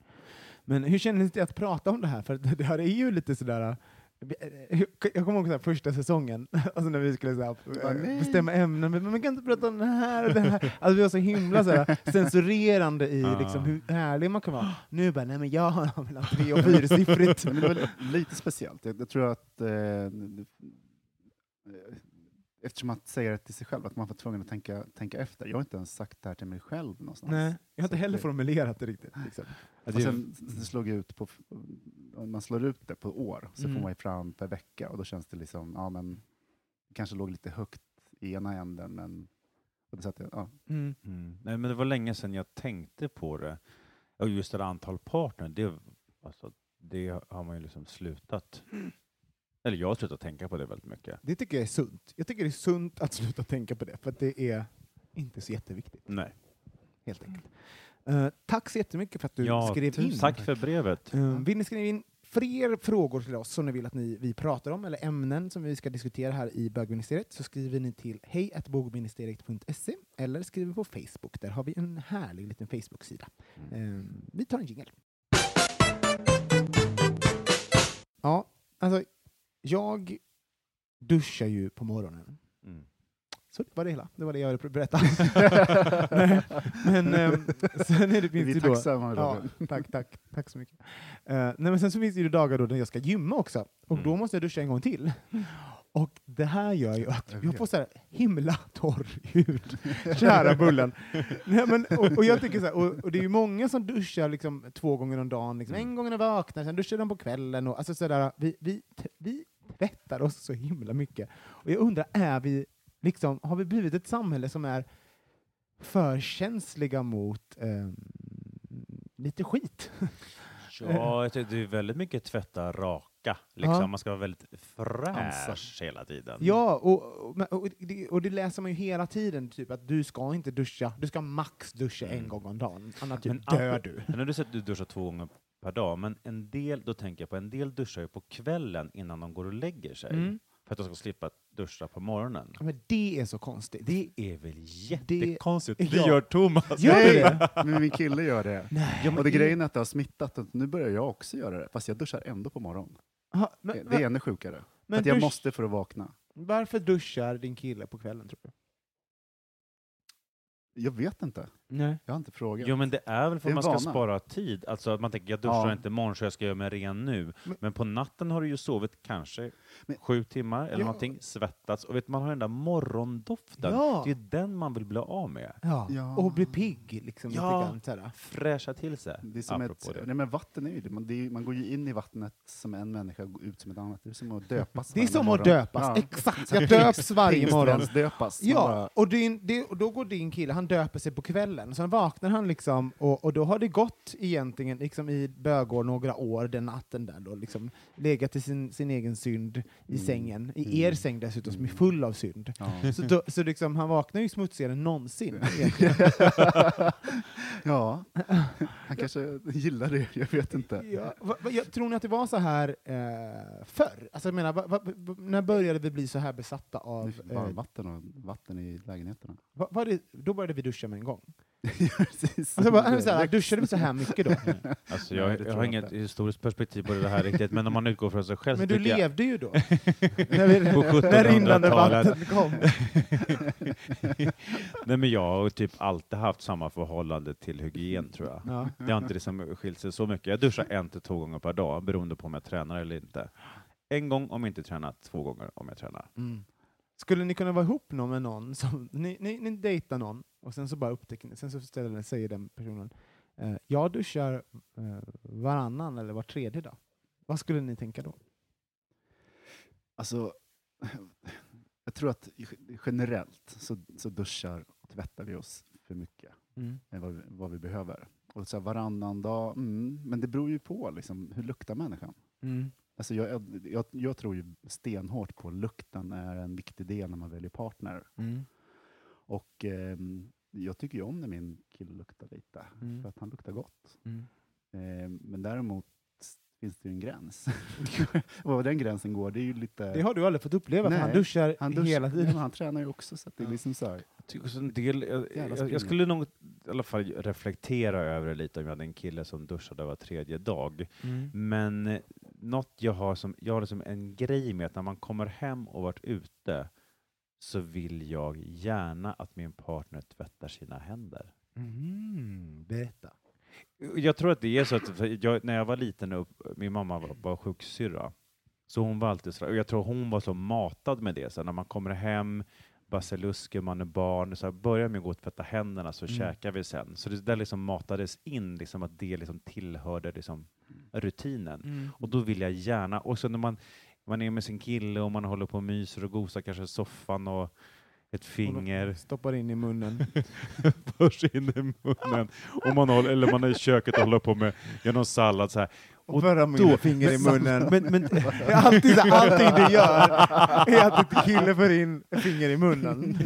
Men hur kändes det att prata om det här? För det här är ju lite sådär jag kommer ihåg så här, första säsongen, alltså när vi skulle så här, Bara, nej. bestämma ämnen, men man kan inte prata om det här och det här. Alltså vi var så himla så här, censurerande i Ah. liksom, hur ärlig man kan vara. Nu bara, nej men jag har mellan tre och fyrsiffrigt. Men det var lite speciellt. Jag, jag tror att eh, eh, eftersom att säga det till sig själv, att man var tvungen att tänka, tänka efter. Jag har inte ens sagt det här till mig själv någonstans. Nej, jag har inte heller det- formulerat det riktigt. Liksom. Och sen det slog jag ut på, om man slår ut det på år, så Mm. får man ju fram per vecka, och då känns det liksom, ja men, det kanske låg lite högt i ena änden, men och det satt, jag- ja. Mm. Mm. Nej, men det var länge sedan jag tänkte på det. Och just det antal partner, det, alltså, det har man ju liksom slutat. Eller jag har slutat tänka på det väldigt mycket. Det tycker jag är sunt. Jag tycker det är sunt att sluta tänka på det, för det är inte så jätteviktigt, Nej. helt enkelt. Eh, tack så jättemycket för att du Ja, skrev in. Tack för brevet. Eh, vill ni skriva in fler frågor till oss som ni vill att ni, vi pratar om, eller ämnen som vi ska diskutera här i bögministeriet, så skriver ni till hejatbogministeriet.se eller skriver på Facebook. Där har vi en härlig liten Facebook-sida. Eh, vi tar en jingel. Ja, alltså, jag duschar ju på morgonen. Mm. Så det var det hela. Det var det jag ville berätta. men ehm, sen är det, Vi finns är det då... tacksamma, Ja, tack, tack. Tack så mycket. Eh, nej, men sen så finns det ju dagar då när jag ska gymma också, och då Mm. måste jag duscha en gång till. Och det här gör ju att Jag får så här himla torr hud. Kära Bullen. Nej, men, och, och, jag tycker så här, och, och det är ju många som duschar liksom två gånger om dagen. Liksom. En gång när de vaknar, sen duschar de på kvällen. Och, alltså så där, vi, vi, vi tvättar oss så himla mycket. Och jag undrar, är vi liksom, har vi blivit ett samhälle som är för känsliga mot ehm, lite skit? Ja, jag tycker det är väldigt mycket tvätta raka. Liksom. Ja. Man ska vara väldigt fräsch hela tiden. Ja, och, och, och, det, och det läser man ju hela tiden, typ att du ska inte duscha, du ska max duscha en Mm. gång om dagen, annars typ dör du. Men när du säger att du duschar två gånger per dag, men en del, då tänker jag på en del duschar ju på kvällen innan de går och lägger sig. Mm. För att de ska slippa duscha på morgonen. Ja, men det är så konstigt. Det är väl jättekonstigt? Det- Det ja. gör Thomas. Gör det? Men min kille gör det. Nej. och det grejen är att det har smittat, nu börjar jag också göra det, fast jag duschar ändå på morgonen. Det, men, är ännu sjukare. men att jag dusch- måste för att vakna. Varför duschar din kille på kvällen, tror du? Jag vet inte. Nej. Jag har inte frågat. Jo men det är väl för att man en ska vana. spara tid. Alltså att man tänker, jag duschar Ja. inte imorgon så jag ska göra mig ren nu. Men- Men, på natten har du ju sovit kanske Men- sju timmar eller Ja. någonting, svettats och vet, man har den där morgondoften. Ja. Det är den man vill bli av med. Ja. Ja. Och bli pigg, liksom. Ja. lite grann. Fräscha till sig. Det är som ett, det. nej men vatten är ju det. Man, det är, man går ju in i vattnet som en människa och går ut som ett annat. Det är som att döpas. Det är som att morgon. döpas, Ja. exakt. Jag döps varje morgon. döpas. Ja, bara- och, din, det, och då går din kille, han döper sig på kvällen, sen vaknar han liksom, och, och då har det gått egentligen liksom i bögår några år den natten där då, liksom legat i sin, sin egen synd i Mm. sängen, i Mm. er säng dessutom, som är full av synd. Ja. Så, då, så liksom, han vaknar ju smutsigare än någonsin. ja, han kanske gillar det, jag vet inte. Ja, va, va, jag, tror ni att det var så här eh, förr? Alltså, jag menar, va, när började vi bli så här besatta av... Eh, Varmvatten och vatten i lägenheterna. va, det, då började vi duscha med en gång. Precis. Alltså, bara, så här, duschade vi så här mycket då? Alltså jag, jag har inget historiskt perspektiv på det här riktigt, men om man utgår från sig själv Men du tycker jag... levde ju då. när, vi, På när rinnande 1700-talet. vatten kom. Nej men jag har typ alltid haft samma förhållande till hygien tror jag. Ja. Det har inte liksom skilt sig så mycket. Jag duschar en till två gånger per dag beroende på om jag tränar eller inte. En gång om jag inte tränar, två gånger om jag tränar. Mm. Skulle ni kunna vara ihop någon med någon, som, ni, ni, ni dejtar någon, och sen så bara upptäcker ni, sen så ställer, säger den personen, eh, jag duschar eh, varannan eller var tredje dag. Vad skulle ni tänka då? Alltså, jag tror att generellt så, så duschar och tvättar vi oss för mycket än vad vi, vad vi behöver. Och så här, varannan dag, mm, men det beror ju på liksom, hur luktar människan. Mm. Alltså jag, jag, jag tror ju stenhårt på lukten är en viktig del när man väljer partner. Mm. Och ehm, jag tycker ju om när min kille luktar lite, Mm. för att han luktar gott. Mm. Ehm, men däremot finns det ju en gräns. Var den gränsen går, det är ju lite... Det har du aldrig fått uppleva, för Nej, han duschar, han duschar, hela tiden. men han tränar ju också, så att det är Ja. liksom så här. Jag, tycker också en del, jag, jag, skulle nog i alla fall reflektera över det lite om jag hade en kille som duschade var tredje dag. Mm. Men eh, något jag har som, jag har liksom en grej med att när man kommer hem och varit ute så vill jag gärna att min partner tvättar sina händer. Mm. Berätta. Jag tror att det är så att jag, när jag var liten och min mamma var, var sjuksyrra, så hon var alltid så, och jag tror hon var så matad med det, så när man kommer hem, basilusker, man är barn, så här, börjar med att gå och tvätta händerna så Mm. käkar vi sen. Så det där liksom matades in, liksom att det liksom tillhörde liksom rutinen. Mm. Och då vill jag gärna, och så när man, man är med sin kille och man håller på och myser och gosar kanske soffan och ett finger Stoppar in i munnen. förs in i munnen. Och man, håller, eller man är i köket och håller på med gör någon sallad så här. Och förra då- med finger i munnen. Men, men, Det är alltid allting du gör är att en kille för in finger i munnen.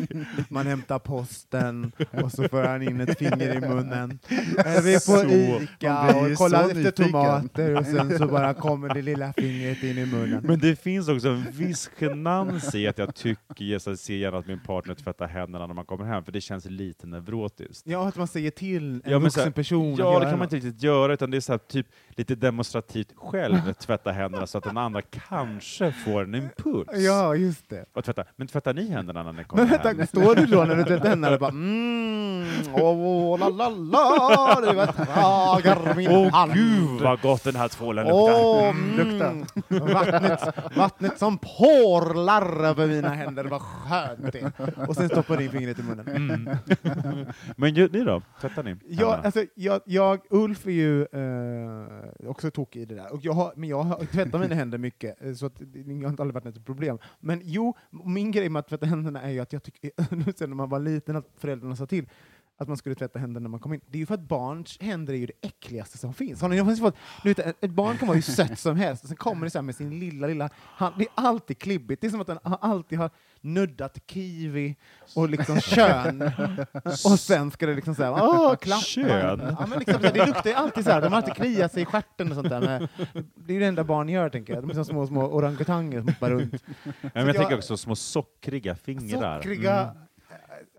Man hämtar posten och så för han in ett finger i munnen. Är vi på Så- Ica och kollar efter tomater och sen så bara kommer det lilla fingret in i munnen. men det finns också en viss genans i att jag tycker, jag ser gärna att min partner tvättar händerna när man kommer hem, för det känns lite neurotiskt. Ja, att man säger till en Ja, vuxen person Ja, det kan man inte riktigt göra, utan det är så här, typ lite demonstrativt själv tvätta händerna så att den andra kanske får en impuls. Ja, just det. Och tvätta. Men tvättar ni händerna när ni kommer Men hem? vänta, står du då när du tvättar händerna och bara mm, åh, la la la, du vet, ragar min Åh hand. gud vad gott den här tvålen luktar! Åh, mm, vattnet, vattnet som porlar över mina händer, vad skönt det. Och sen stoppar du in fingret i munnen. Mm. Men ni då? Tvättar ni händerna? alltså, jag, jag, Ulf är ju eh, också tokig i det där, och jag har, men jag har tvättat mina händer mycket, eh, så att det har inte aldrig varit något problem. Men jo, min grej med att tvätta händerna är ju att jag tycker, sen när man var liten, att föräldrarna sa till att man skulle tvätta händerna när man kom in. Det är ju för att barns händer är ju det äckligaste som finns. Har ni någonsin fått, du vet, ett barn kan vara hur sött som helst, och sen kommer det så med sin lilla, lilla hand. Det är alltid klibbigt. Det är som att den alltid har nuddat kiwi och liksom kön. Och sen ska det liksom säga åh, klappa. Kön? Ja, men liksom, så det luktar ju alltid så här. De har alltid kliat sig i stjärten och sånt där. Men det är ju det enda barn gör, tänker jag. De är som små, små orangutanger som hoppar runt. Ja, men jag jag- tänker också små sockriga fingrar. Sockriga, Mm.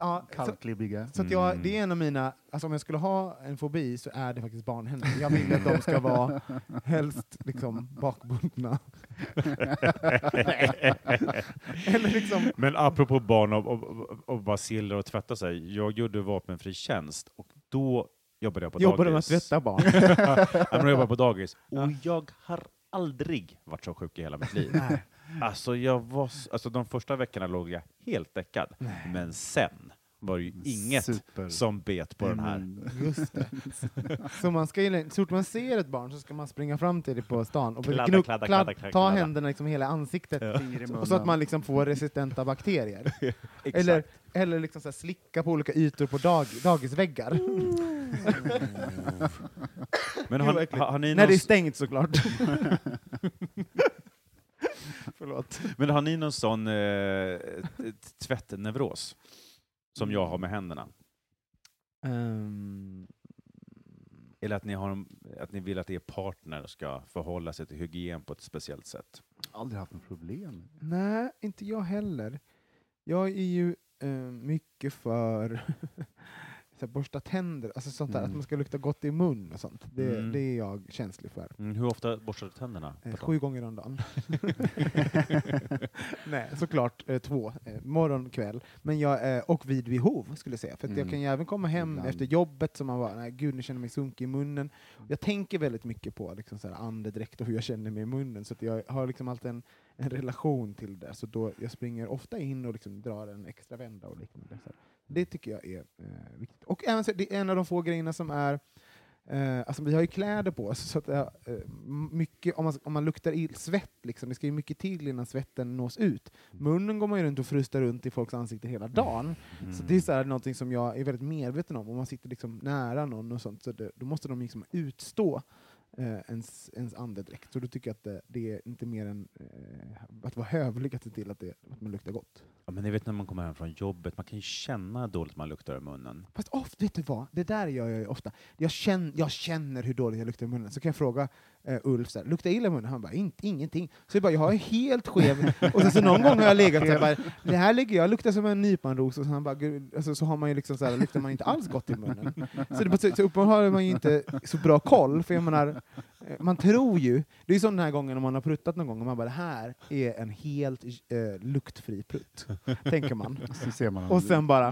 Ja, så, Kallklibbiga. så att jag, det är en av mina, alltså om jag skulle ha en fobi så är det faktiskt barnhänder. Jag vill att de ska vara helst liksom bakbundna. Eller liksom, Men apropå barn och, och, och, och basiller och tvätta sig. Jag gjorde vapenfri tjänst och då jobbade jag på jobbar de med att dagis. tvätta barn? Jag jobbade på dagis. Och jag har aldrig varit så sjuk i hela mitt liv. Nej. Alltså, jag var, alltså de första veckorna låg jag helt däckad. Men sen var det ju inget Super. som bet på den här. Mm. Just det. Så man ska så fort man ser ett barn så ska man springa fram till det på stan och Kladda, gnuck- kladda, kladd- kladda, kladda, ta kladda. händerna liksom hela ansiktet. I Och så att man liksom får resistenta bakterier. Exakt. Eller, eller liksom så här slicka på olika ytor på dag, dagisväggar. Men Gud, har, har, har ni När det är stängt såklart. Förlåt. men har ni någon sån eh, tvättneuros? Som jag har med händerna? Ehm, Eller att ni, har, att ni vill att er partner ska förhålla sig till hygien på ett speciellt sätt? Aldrig haft något problem. nej, inte jag heller. Jag är ju eh, mycket för så här, borsta tänder, alltså sånt där, Mm. att man ska lukta gott i mun och sånt. Det, Mm. det är jag känslig för. Mm, hur ofta borstar du tänderna? Eh, sju gånger om dagen. Nej, såklart eh, två. Eh, morgon, kväll. Men jag, eh, och vid behov, skulle jag säga. För jag Mm. kan ju även komma hem Ibland. efter jobbet som man bara, nej gud nu känner mig sunkig i munnen. Jag tänker väldigt mycket på liksom, så här, andedräkt och hur jag känner mig i munnen, så jag har liksom alltid en, en relation till det. Så då, jag springer ofta in och liksom drar en extra vända och liknande. Så. Det tycker jag är eh, viktigt. Och även så, det är en av de få grejerna som är Eh, alltså vi har ju kläder på oss, så att, eh, mycket, om, man, om man luktar i svett, liksom, det ska ju mycket till innan svetten nås ut. Munnen går man ju runt och frustar runt i folks ansikten hela dagen. Mm. Så det är så här, någonting som jag är väldigt medveten om. Om man sitter liksom nära någon och sånt, så det, då måste de liksom utstå eh, ens, ens andedräkt. Så då tycker jag att det, det är inte mer än eh, att vara hövlig att se till att, det, att man luktar gott. Ja, men ni vet när man kommer hem från jobbet, man kan ju känna hur dåligt man luktar i munnen. Fast ofta, vet du vad? Det där gör jag ju ofta. Jag känner, jag känner hur dåligt jag luktar i munnen. Så kan jag fråga eh, Ulf, så här, luktar illa i munnen? Han bara, inte, ingenting. Så jag bara, jag är helt skev. och sen så någon gång har jag legat så här, bara, det här ligger jag, luktar som en nyponros. Och så, han bara, alltså, så har man ju liksom så här, luktar man inte alls gott i munnen. Så, det, så, så uppenbarligen har man ju inte så bra koll, för jag menar, eh, man tror ju, det är som den här gången om man har pruttat någon gång, och man bara, det här är en helt eh, luktfri prutt, tänker man. Så ser man Och sen bara-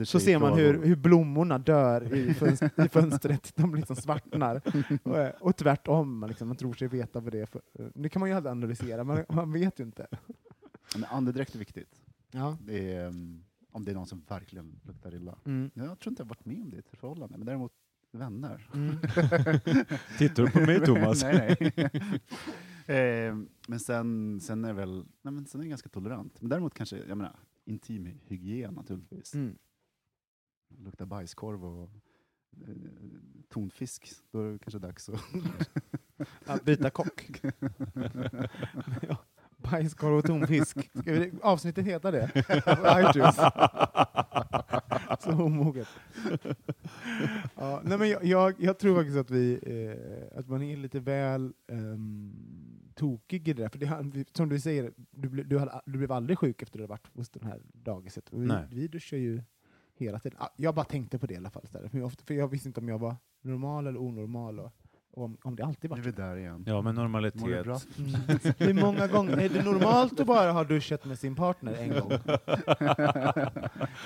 och Så ser man hur, hur blommorna dör i, fönst i fönstret, de liksom svartnar. Och, och tvärtom, man, liksom, man tror sig veta vad det är för... eh, Det kan man ju aldrig analysera, man, man vet ju inte. Men andedräkt är viktigt. Ja. Det är, um, om det är någon som verkligen luktar illa. Mm. Jag tror inte jag varit med om det i ett förhållande, men däremot vänner. Mm. Tittar du på mig Thomas? nej, nej. eh, men sen, sen är det väl, nej, men sen är jag ganska tolerant. Men däremot kanske, jag menar, intim hygien naturligtvis. Mm. Luktar bajskorv och eh, tonfisk, då är det kanske dags att... Att byta kock. ja. Bajskorv och tonfisk. Ska vi, avsnittet heta det? ITunes. Så omoget. Ja, nej men jag, jag, jag tror faktiskt att, vi, eh, att man är lite väl um, tokig i det där. För det, som du säger, du, ble- du, hade, du blev aldrig sjuk efter att du hade varit hos den här dagiset. Vi, Nej. vi duschar ju hela tiden. Ah, Jag bara tänkte på det i alla fall. För, jag, för jag visste inte om jag var normal eller onormal. Och om, om det alltid Nu varit är vi där igen. Ja, men Mår du normalitet. bra? Mm. Hur många gånger, är det normalt att bara ha duschat med sin partner en gång?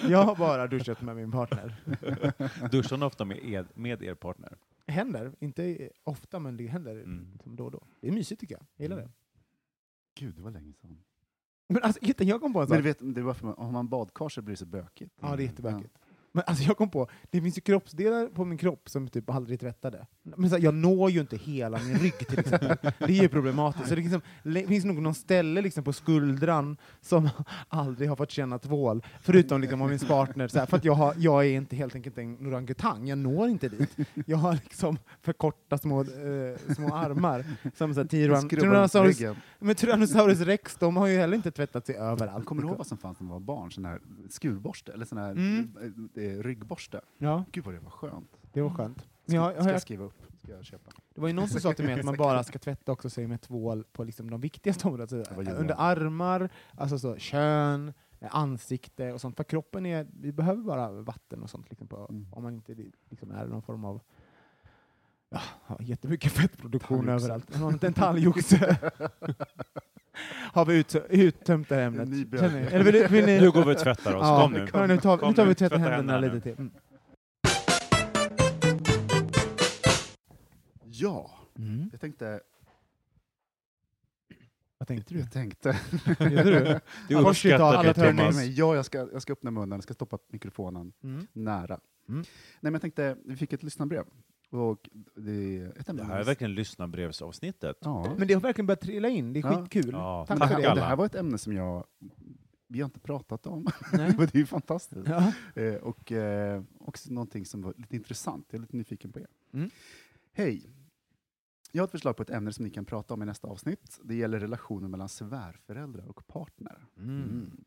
Jag har bara duschat med min partner. Duschar ni ofta med er, med er partner? Det händer, inte ofta men det händer Mm. liksom då och då. Det är mysigt tycker jag, jag gillar det. Gud, det var länge sedan. Men alltså, inte- jag kom på en Men sak. du vet, det är varför man, om man badkar så blir det så bökigt. Ja, det är jättebökigt. Men alltså jag kom på, det finns ju kroppsdelar på min kropp som typ aldrig tvättade. Men så här, jag når ju inte hela min rygg till exempel. Det är ju problematiskt. Så det liksom, le- finns nog någon ställe liksom på skuldran som aldrig har fått känna tvål. Förutom liksom om min partner, så här, för att jag, har, jag är inte helt enkelt en orangutang, jag når inte dit. Jag har liksom för korta små, eh, små armar. Som så här, Skrubbar tyrannosaurus, men Tyrannosaurus rex, de har ju heller inte tvättat sig överallt. Kommer du ihåg vad som fanns när man var barn? Sån här skurborste, eller sån här Mm. eh, eh, ryggborste. Ja, Gud vad det var skönt. det var skönt. Ska, Men jag, ska jag skriva upp? Ska jag köpa? Det var ju någon som sa till mig att man bara ska tvätta också sig med tvål på liksom de viktigaste områdena. Alltså, under armar, alltså så, kön, eh, ansikte och sånt. För kroppen är, vi behöver bara vatten och sånt, liksom på, Mm. om man inte liksom är någon form av ja, jättemycket fettproduktion överallt. En talgoxe. Har vi ut, uttömt det här ämnet? Eller vill, vill ni? Nu går vi och tvättar oss. Ja, Kom nu. ja, nu tar, Kom nu tar vi nu, och tvättar tvätta händerna händerna lite till. Mm. Ja, Mm. jag tänkte... Vad tänkte du? Jag tänkte... Gjorde du? Uppskattar alla det, Thomas. Ja, jag ska, jag ska öppna munnen, jag ska stoppa mikrofonen Mm. nära. Mm. Nej, men jag tänkte, vi fick ett lyssnarbrev. Och det ett Det här är verkligen lyssnarbrevsavsnittet. Ja. Men det har verkligen börjat trilla in, det är Ja. skitkul. Ja, Tack Men för det, det. här, det här var ett ämne som jag... Vi har inte pratat om, Nej. men det är ju fantastiskt. Ja. Eh, och eh, också någonting som var lite intressant, jag är lite nyfiken på er. Mm. Hej! Jag har ett förslag på ett ämne som ni kan prata om i nästa avsnitt. Det gäller relationen mellan svärföräldrar och partner. Mm.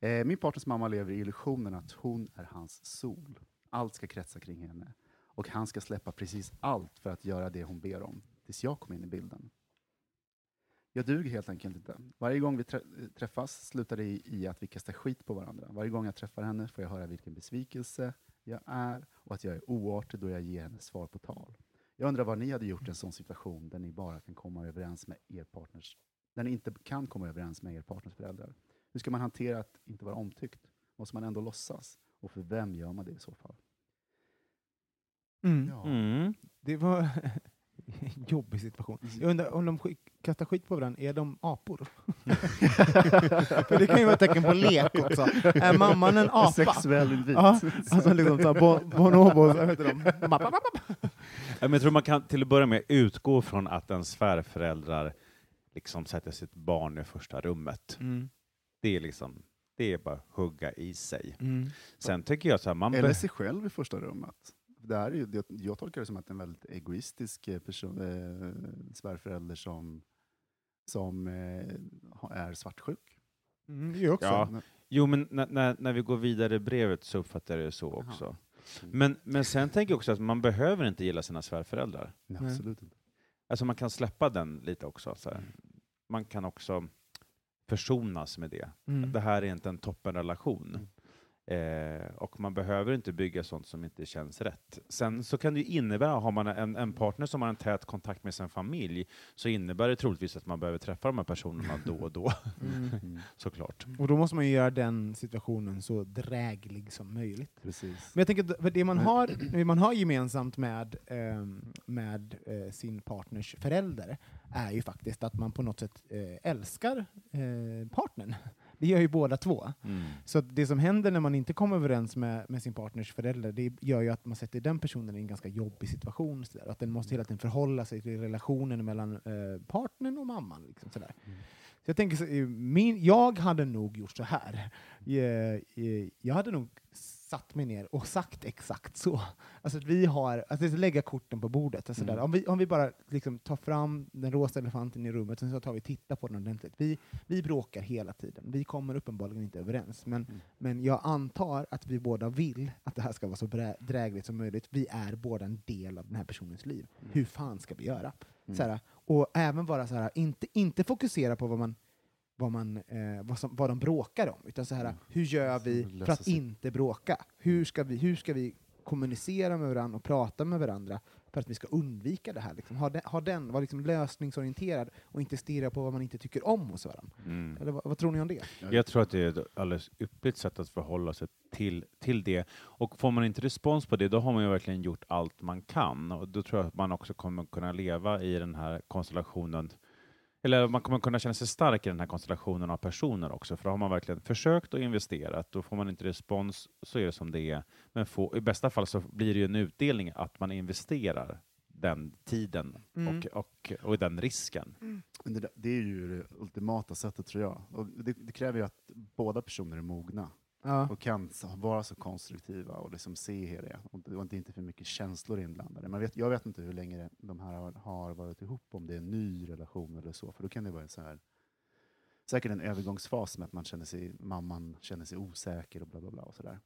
Eh, min partners mamma lever i illusionen att hon är hans sol. Allt ska kretsa kring henne. Och han ska släppa precis allt för att göra det hon ber om, tills jag kom in i bilden. Jag duger helt enkelt inte. Varje gång vi träffas slutar det i, i att vi kastar skit på varandra. Varje gång jag träffar henne får jag höra vilken besvikelse jag är och att jag är oartig då jag ger henne svar på tal. Jag undrar vad ni hade gjort i en sån situation där ni bara kan komma överens med er partners, där ni inte kan komma överens med er partners föräldrar. Hur ska man hantera att inte vara omtyckt? Måste man ändå låtsas? Och för vem gör man det i så fall? Mm. Ja. Mm. Det var en jobbig situation. Jag undrar om de sk- kastar skit på varandra, är de apor? För det kan ju vara ett tecken på lek också. Är mamman en apa? Sexuell invit. Ja, alltså liksom så här, bon- bonobos, vad heter de? Men Jag tror man kan till att börja med utgå från att ens svärföräldrar liksom sätter sitt barn i första rummet. Mm. Det är liksom, det är bara att hugga i sig. Mm. Sen tycker jag så här, man Eller sig själv i första rummet. Det här är ju, det- jag tolkar det som att en väldigt egoistisk eh, person, eh, svärförälder som, som eh, är svartsjuk. Mm, också. Ja. Jo, men när, när, när vi går vidare i brevet så uppfattar jag det så också. Men, men sen tänker jag också att man behöver inte gilla sina svärföräldrar. Nej, Nej. absolut inte. Alltså man kan släppa den lite också. Så här. Man kan också försonas med det. Mm. Det här är inte en toppenrelation. Eh, och man behöver inte bygga sånt som inte känns rätt. Sen så kan det ju innebära, har man en, en partner som har en tät kontakt med sin familj, så innebär det troligtvis att man behöver träffa de här personerna då och då, Mm. Mm, såklart. Och då måste man ju göra den situationen så dräglig som möjligt. precis. Men jag tänker att för det man har, det man har gemensamt med, ehm, med eh, sin partners förälder är ju faktiskt att man på något sätt eh, älskar eh, partnern. Det gör ju båda två. Mm. Så det som händer när man inte kommer överens med, med sin partners förälder, det gör ju att man sätter den personen i en ganska jobbig situation. Så där. Att den måste hela tiden förhålla sig till relationen mellan eh, partnern och mamman. Liksom, så. Mm. Så jag tänker, så, min, jag hade nog gjort så här. Eh, eh, Jag hade nog satt mig ner och sagt exakt så. Alltså att vi har, alltså lägga korten på bordet. Alltså Mm. där. Om, vi, om vi bara liksom tar fram den rosa elefanten i rummet, och så tar vi och tittar på den ordentligt. Vi, vi bråkar hela tiden. Vi kommer uppenbarligen inte överens. Men, Mm. men jag antar att vi båda vill att det här ska vara så drägligt som möjligt. Vi är båda en del av den här personens liv. Hur fan ska vi göra? Mm. Så här, och även vara så här, inte, inte fokusera på vad man vad, man, eh, vad, som, vad de bråkar om, utan så här, Mm. hur gör vi för att sig. inte bråka? Hur ska, vi, hur ska vi kommunicera med varandra och prata med varandra för att vi ska undvika det här? Liksom? Ha, den, ha den, vara liksom lösningsorienterad och inte stirra på vad man inte tycker om hos varandra. Mm. Eller vad, vad tror ni om det? Jag tror att det är ett alldeles ypperligt sätt att förhålla sig till, till det. Och får man inte respons på det, då har man ju verkligen gjort allt man kan. Och då tror jag att man också kommer kunna leva i den här konstellationen eller man kommer kunna känna sig stark i den här konstellationen av personer också, för då har man verkligen försökt och investerat. Då får man inte respons, så är det som det är. Men få, i bästa fall så blir det ju en utdelning att man investerar den tiden Mm. och, och, och den risken. Men det, det är ju det ultimata sättet tror jag. Och det, det kräver ju att båda personer är mogna Ja. och kan vara så konstruktiva och liksom se det. Och det var inte för mycket känslor inblandade. Men vet, jag vet inte hur länge de här har, har varit ihop, om det är en ny relation eller så. För då kan det vara en så här, säkert en övergångsfas med att man känner sig, mamman känner sig osäker och bla bla bla. Och så där.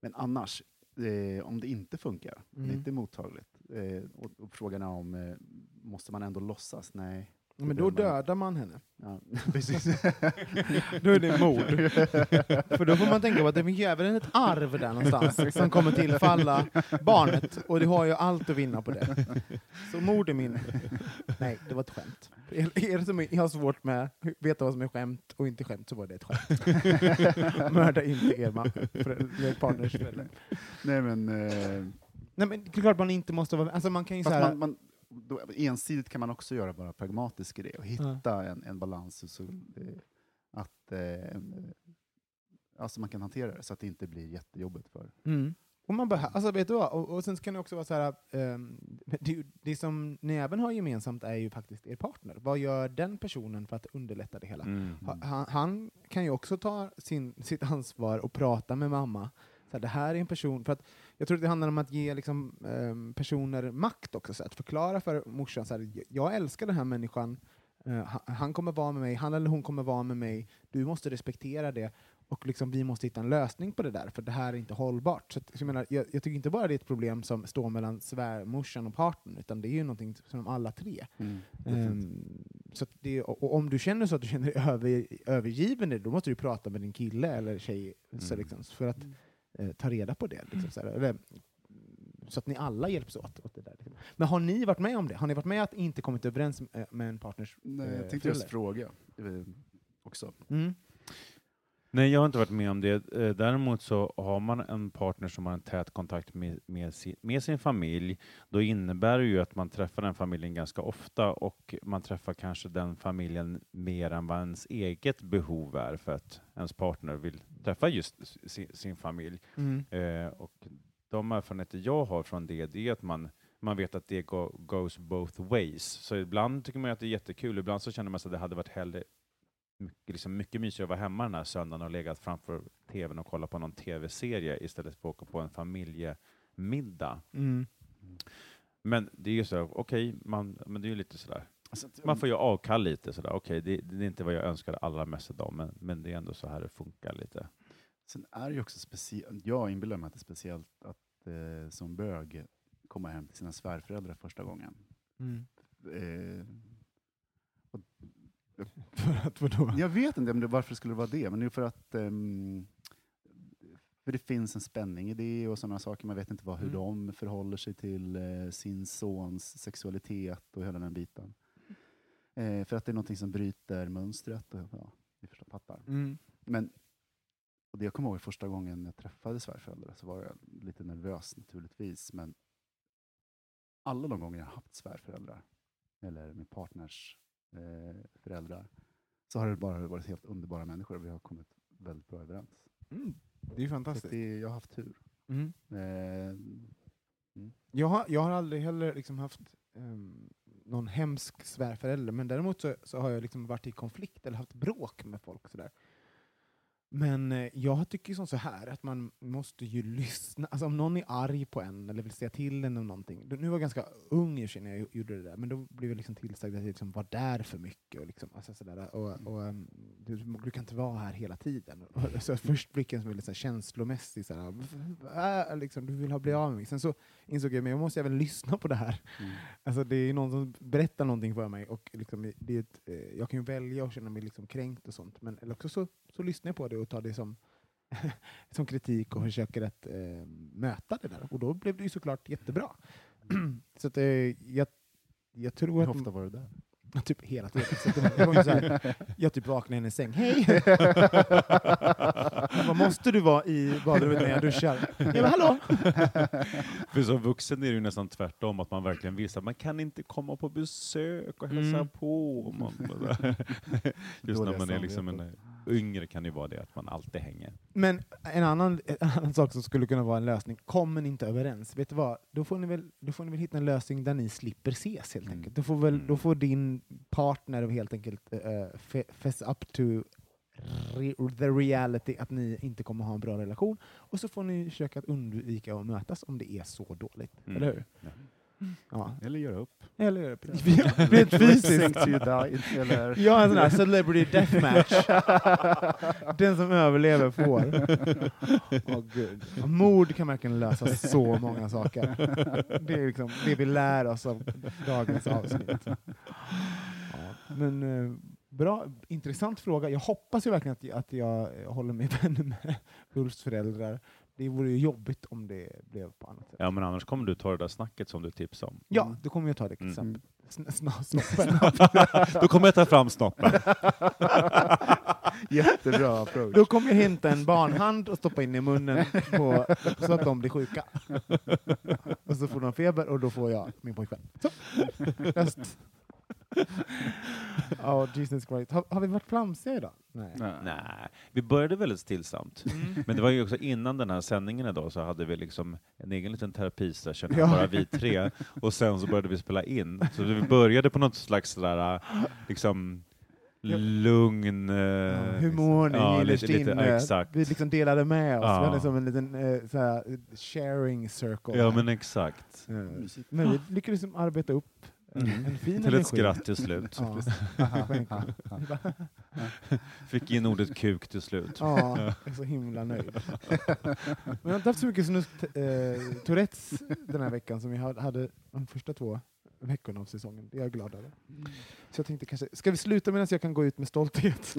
Men annars, eh, om det inte funkar, om det Mm. inte är mottagligt, eh, och, och frågan är om, eh, måste man ändå låtsas? Nej, Men då dödar man henne. Ja, precis. Då är det mord. För då får man tänka på att det finns även ett arv där någonstans som kommer tillfalla barnet, och du har ju allt att vinna på det. Så mord är min... Nej, det var ett skämt. Er, som är- har svårt med att veta vad som är skämt och inte skämt, så var det ett skämt. Mörda inte er ma- förälder- partners förälder. Nej men, eh, Nej men det klart man inte måste vara... Alltså man kan ju fast säga... man, man, då, ensidigt kan man också göra bara pragmatisk i det och hitta en, en balans så, eh, att eh, eh, alltså man kan hantera det så att det inte blir jättejobbigt för Mm. Och man behö- alltså vet du vad? Och, och sen kan det också vara så här, ehm, det, det som ni även har gemensamt är ju faktiskt er partner. Vad gör den personen för att underlätta det hela? Mm. Ha- Han, han kan ju också ta sin, sitt ansvar och prata med mamma. Så här, det här är en person, för att jag tror att det handlar om att ge liksom, ehm, personer makt också, så att förklara för morsan, så här, jag älskar den här människan, Eh, han, kommer vara med mig, han eller hon kommer vara med mig, du måste respektera det, och liksom, vi måste hitta en lösning på det där, för det här är inte hållbart. Så, att, så jag, menar, jag, jag tycker inte bara det är ett problem som står mellan svärmorsan och partnern, utan det är ju någonting som alla tre. Ehm, så att det, och, och om du känner så att du känner dig över, övergiven, då måste du prata med din kille eller tjej så Mm. liksom, för att eh, ta reda på det. Liksom, så, här, eller, så att ni alla hjälps åt. åt det där. Liksom. Men har ni varit med om det? Har ni varit med att inte kommit överens med, med en partners Nej, eh, jag tänkte just fråga eh, också. Mm. Nej, jag har inte varit med om det. Eh, Däremot så har man en partner som har en tät kontakt med, med, sin, med sin familj, då innebär det ju att man träffar den familjen ganska ofta och man träffar kanske den familjen mer än vad ens eget behov är för att ens partner vill träffa just sin, sin familj. Mm. Eh, och de erfarenheter jag har från det, det är att man, man vet att det go, goes both ways. Så ibland tycker man att det är jättekul, ibland så känner man att det hade varit hellre mycket, liksom mycket mysigare att vara hemma den här söndagen och legat framför tvn och kolla på någon tv-serie istället för att åka på en familjemiddag. Mm. Men det är ju så, okej, man, men det är ju lite sådär, Alltså, man får ju avkall lite sådär, okej, det, det är inte vad jag önskar allra mest idag, men, men det är ändå så här det funkar lite. Sen är det ju också speciellt, jag inbillar mig att det är speciellt att eh, som bög komma hem till sina svärföräldrar första gången. Mm. Eh, För att vadå? jag vet inte om det, varför det skulle vara det, men det är för att ehm, för det finns en spänning i det och sådana saker. Man vet inte vad, hur Mm. de förhåller sig till eh, sin sons sexualitet och hela den biten. Eh, för att det är någonting som bryter mönstret. Och, ja, ni förstår, fattar. Mm. Men och det jag kommer ihåg första gången jag träffade svärföräldrar så var jag lite nervös naturligtvis, men alla de gånger jag har haft svärföräldrar, eller min partners föräldrar, så har det bara varit helt underbara människor och vi har kommit väldigt bra överens. Mm. Det är fantastiskt. det, jag har haft tur. Mm. Eh, Jag, har, jag har aldrig heller liksom haft ehm, någon hemsk svärförälder, men däremot så, så har jag liksom varit i konflikt eller haft bråk med folk. Sådär. Men eh, jag tycker som så här att man måste ju lyssna. Alltså om någon är arg på en eller vill säga till en om någonting. Nu var jag ganska ung i när jag gjorde det där, men då blev jag liksom tillsagd att jag liksom var där för mycket. Och liksom, alltså sådär, och, och, ehm, du, du kan inte vara här hela tiden. Och, så först blicken som är lite känslomässig, såhär, äh, liksom, du vill ha bli av med mig. Sen så insåg jag att jag måste även lyssna på det här. mm. Alltså det är någon som berättar någonting för mig och liksom, det är ett, eh, jag kan ju välja att känna mig liksom kränkt och sånt, men eller också så, så lyssnar jag på det och tar det som, som kritik och försöker att eh, möta det där. Och då blev det ju såklart jättebra. så att, eh, jag, jag tror Hur att... ofta var du där? Typ hela tiden. Så det var, det var ju så här, jag typ vaknade i hennes säng. Hej! Bara, måste du vara i badrummet när jag duschar? Jag bara, hallå! För som vuxen är det ju nästan tvärtom, att man verkligen visar att man kan inte komma på besök och hälsa Mm. på. Man, just när man är liksom en yngre kan det ju vara det, att man alltid hänger. Men en annan, en annan sak som skulle kunna vara en lösning, kommer ni inte överens, vet du vad? Då får ni väl, då får ni väl hitta en lösning där ni slipper ses helt Mm. enkelt. Då får, väl, då får din partner helt enkelt uh, fe- fess up to re the reality att ni inte kommer ha en bra relation, och så får ni försöka att undvika att mötas om det är så dåligt. Mm. Eller hur? Ja. Ja. Eller göra upp. Eller rent fysiskt. You die, eller... Jag är en sån här celebrity deathmatch. Den som överlever får. Åh gud. Mord kan verkligen lösa så många saker. Det är liksom det vi lär oss av dagens avsnitt. Ja. Men eh, bra, intressant fråga. Jag hoppas ju verkligen att, jag- att jag håller mig vän med Ulfs föräldrar. Det vore ju jobbigt om det blev på annat sätt. Ja, men annars kommer du ta det där snacket som du tipsade om. Ja, då kommer jag ta det Mm. exempel. Sn- sn- snoppen. Då kommer jag ta fram snoppen. Jättebra approach. Då kommer jag hämta en barnhand och stoppa in i munnen på, så att de blir sjuka. Och så får de feber och då får jag min pojkvän. Så. Röst. Ja, Jesus Christ. Har, har vi varit flamsiga idag? Nej. Nej, vi började väldigt stillsamt. Mm. Men det var ju också innan den här sändningen idag så hade vi liksom en egen liten terapisession, Ja. bara vi tre, och sen så började vi spela in. Så vi började på något slags sådär, liksom Ja. lugn... eh, Ja, hur mår ni ja, innerst lite, lite, inne? ja, exakt. Vi liksom delade med oss. Ja. Vi hade som en liten eh, så här, sharing circle. Ja, men exakt. Eh, Men vi lyckades liksom arbeta upp Mm. en fin Till ett skratt till slut. Ja. Fick in ordet kuk till slut. Ja, jag är så himla nöjd. Men jag har inte haft så mycket snusk, eh, Tourettes den här veckan som jag hade- de första två veckorna av säsongen. Det är jag glad över. Så jag tänkte kanske, ska vi sluta medan jag kan gå ut med stolthet?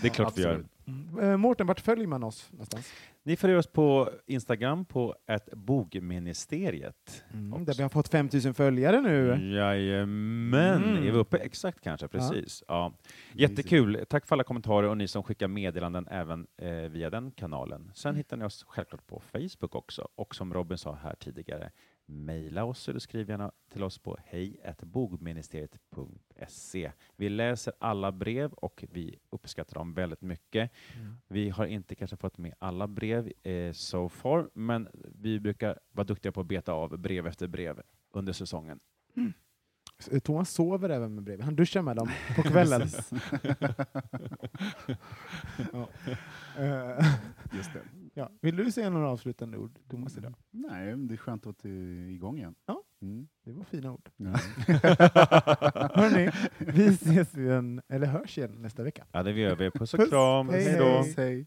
Det är klart vi gör. Absolut. Eh, Mårten, vart följer man oss någonstans? Ni följer oss på Instagram på ett bogministeriet. Mm, där vi har fått 5000 följare nu. Jajamän, Mm. är vi uppe exakt kanske? Precis. Ja. Jättekul. Tack för alla kommentarer och ni som skickar meddelanden även eh, via den kanalen. Sen hittar ni oss självklart på Facebook också. Och som Robin sa här tidigare, mejla oss eller skriv gärna till oss på hej.bogministeriet.se. Vi läser alla brev och vi uppskattar dem väldigt mycket. Vi har inte kanske fått med alla brev eh, so far, men vi brukar vara duktiga på att beta av brev efter brev under säsongen. Eh, Thomas sover även med brev. Han duschar med dem på kvällen. ja. Eh, Just det. Ja. Vill du säga några avslutande ord, Thomas, idag? Nej, men det är skönt att vara igång igen. Ja. Mm. Det var fina ord. Ja. Hörni, vi ses igen, eller hörs igen nästa vecka. Ja, det gör vi. Puss och Puss. kram. Hej, Hej då. hej. Hej.